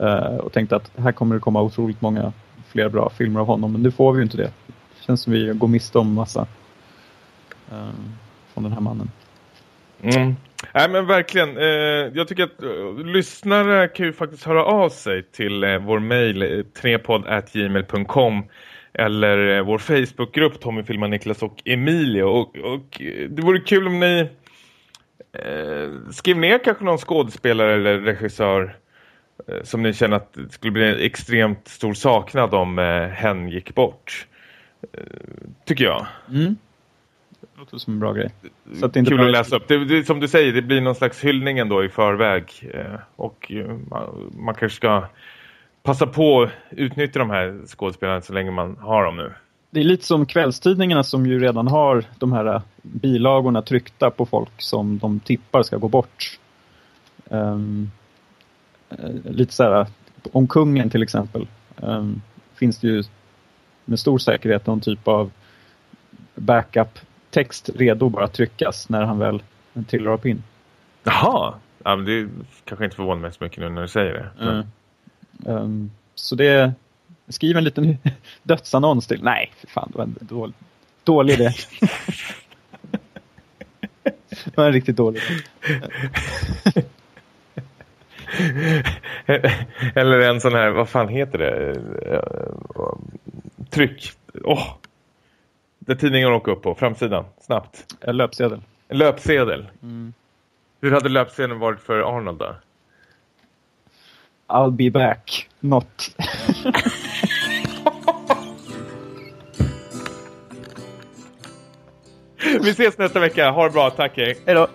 Eh, och tänkte att här kommer det komma otroligt många fler bra filmer av honom. Men nu får vi ju inte det. Det känns som vi går miste om massa eh, från den här mannen. Mm. Nej men verkligen, eh, jag tycker att eh, lyssnare kan ju faktiskt höra av sig till eh, vår mejl eh, trepodd.gmail.com eller eh, vår Facebookgrupp Tommy Filmar, Niklas och Emilio och, och eh, det vore kul om ni eh, skrev ner kanske någon skådespelare eller regissör eh, som ni känner att det skulle bli en extremt stor saknad om eh, hen gick bort. Eh, tycker jag. Mm. Det låter som en bra grej. Så att det inte Kul att läsa upp. Det, det, som du säger, det blir någon slags hyllning ändå i förväg. Eh, och eh, man, man kanske ska passa på att utnyttja de här skådespelarna så länge man har dem nu. Det är lite som kvällstidningarna som ju redan har de här bilagorna tryckta på folk som de tippar ska gå bort. Eh, lite så här, om kungen till exempel ehm, finns det ju med stor säkerhet någon typ av backup-text redo bara att tryckas när han väl tillhör av pin. Jaha! Ja, men det kanske inte förvånar mig så mycket nu när du säger det. Men, Mm. Ehm, så det skriv en liten [LAUGHS] dödsannons till. Nej, för fan, det var en dålig, dålig idé. [LAUGHS] det var en riktigt dålig idé. [LAUGHS] [LAUGHS] Eller en sån här, vad fan heter det? Eh, Tryck. Åh! Där tidningen åker upp på, framsidan, snabbt. Eh, Löpsedel. En löpsedel. Hur hade löpsedeln varit för Arnold då? I'll be back. Not. [LAUGHS] Vi ses nästa vecka, ha det bra, tack! Hej då.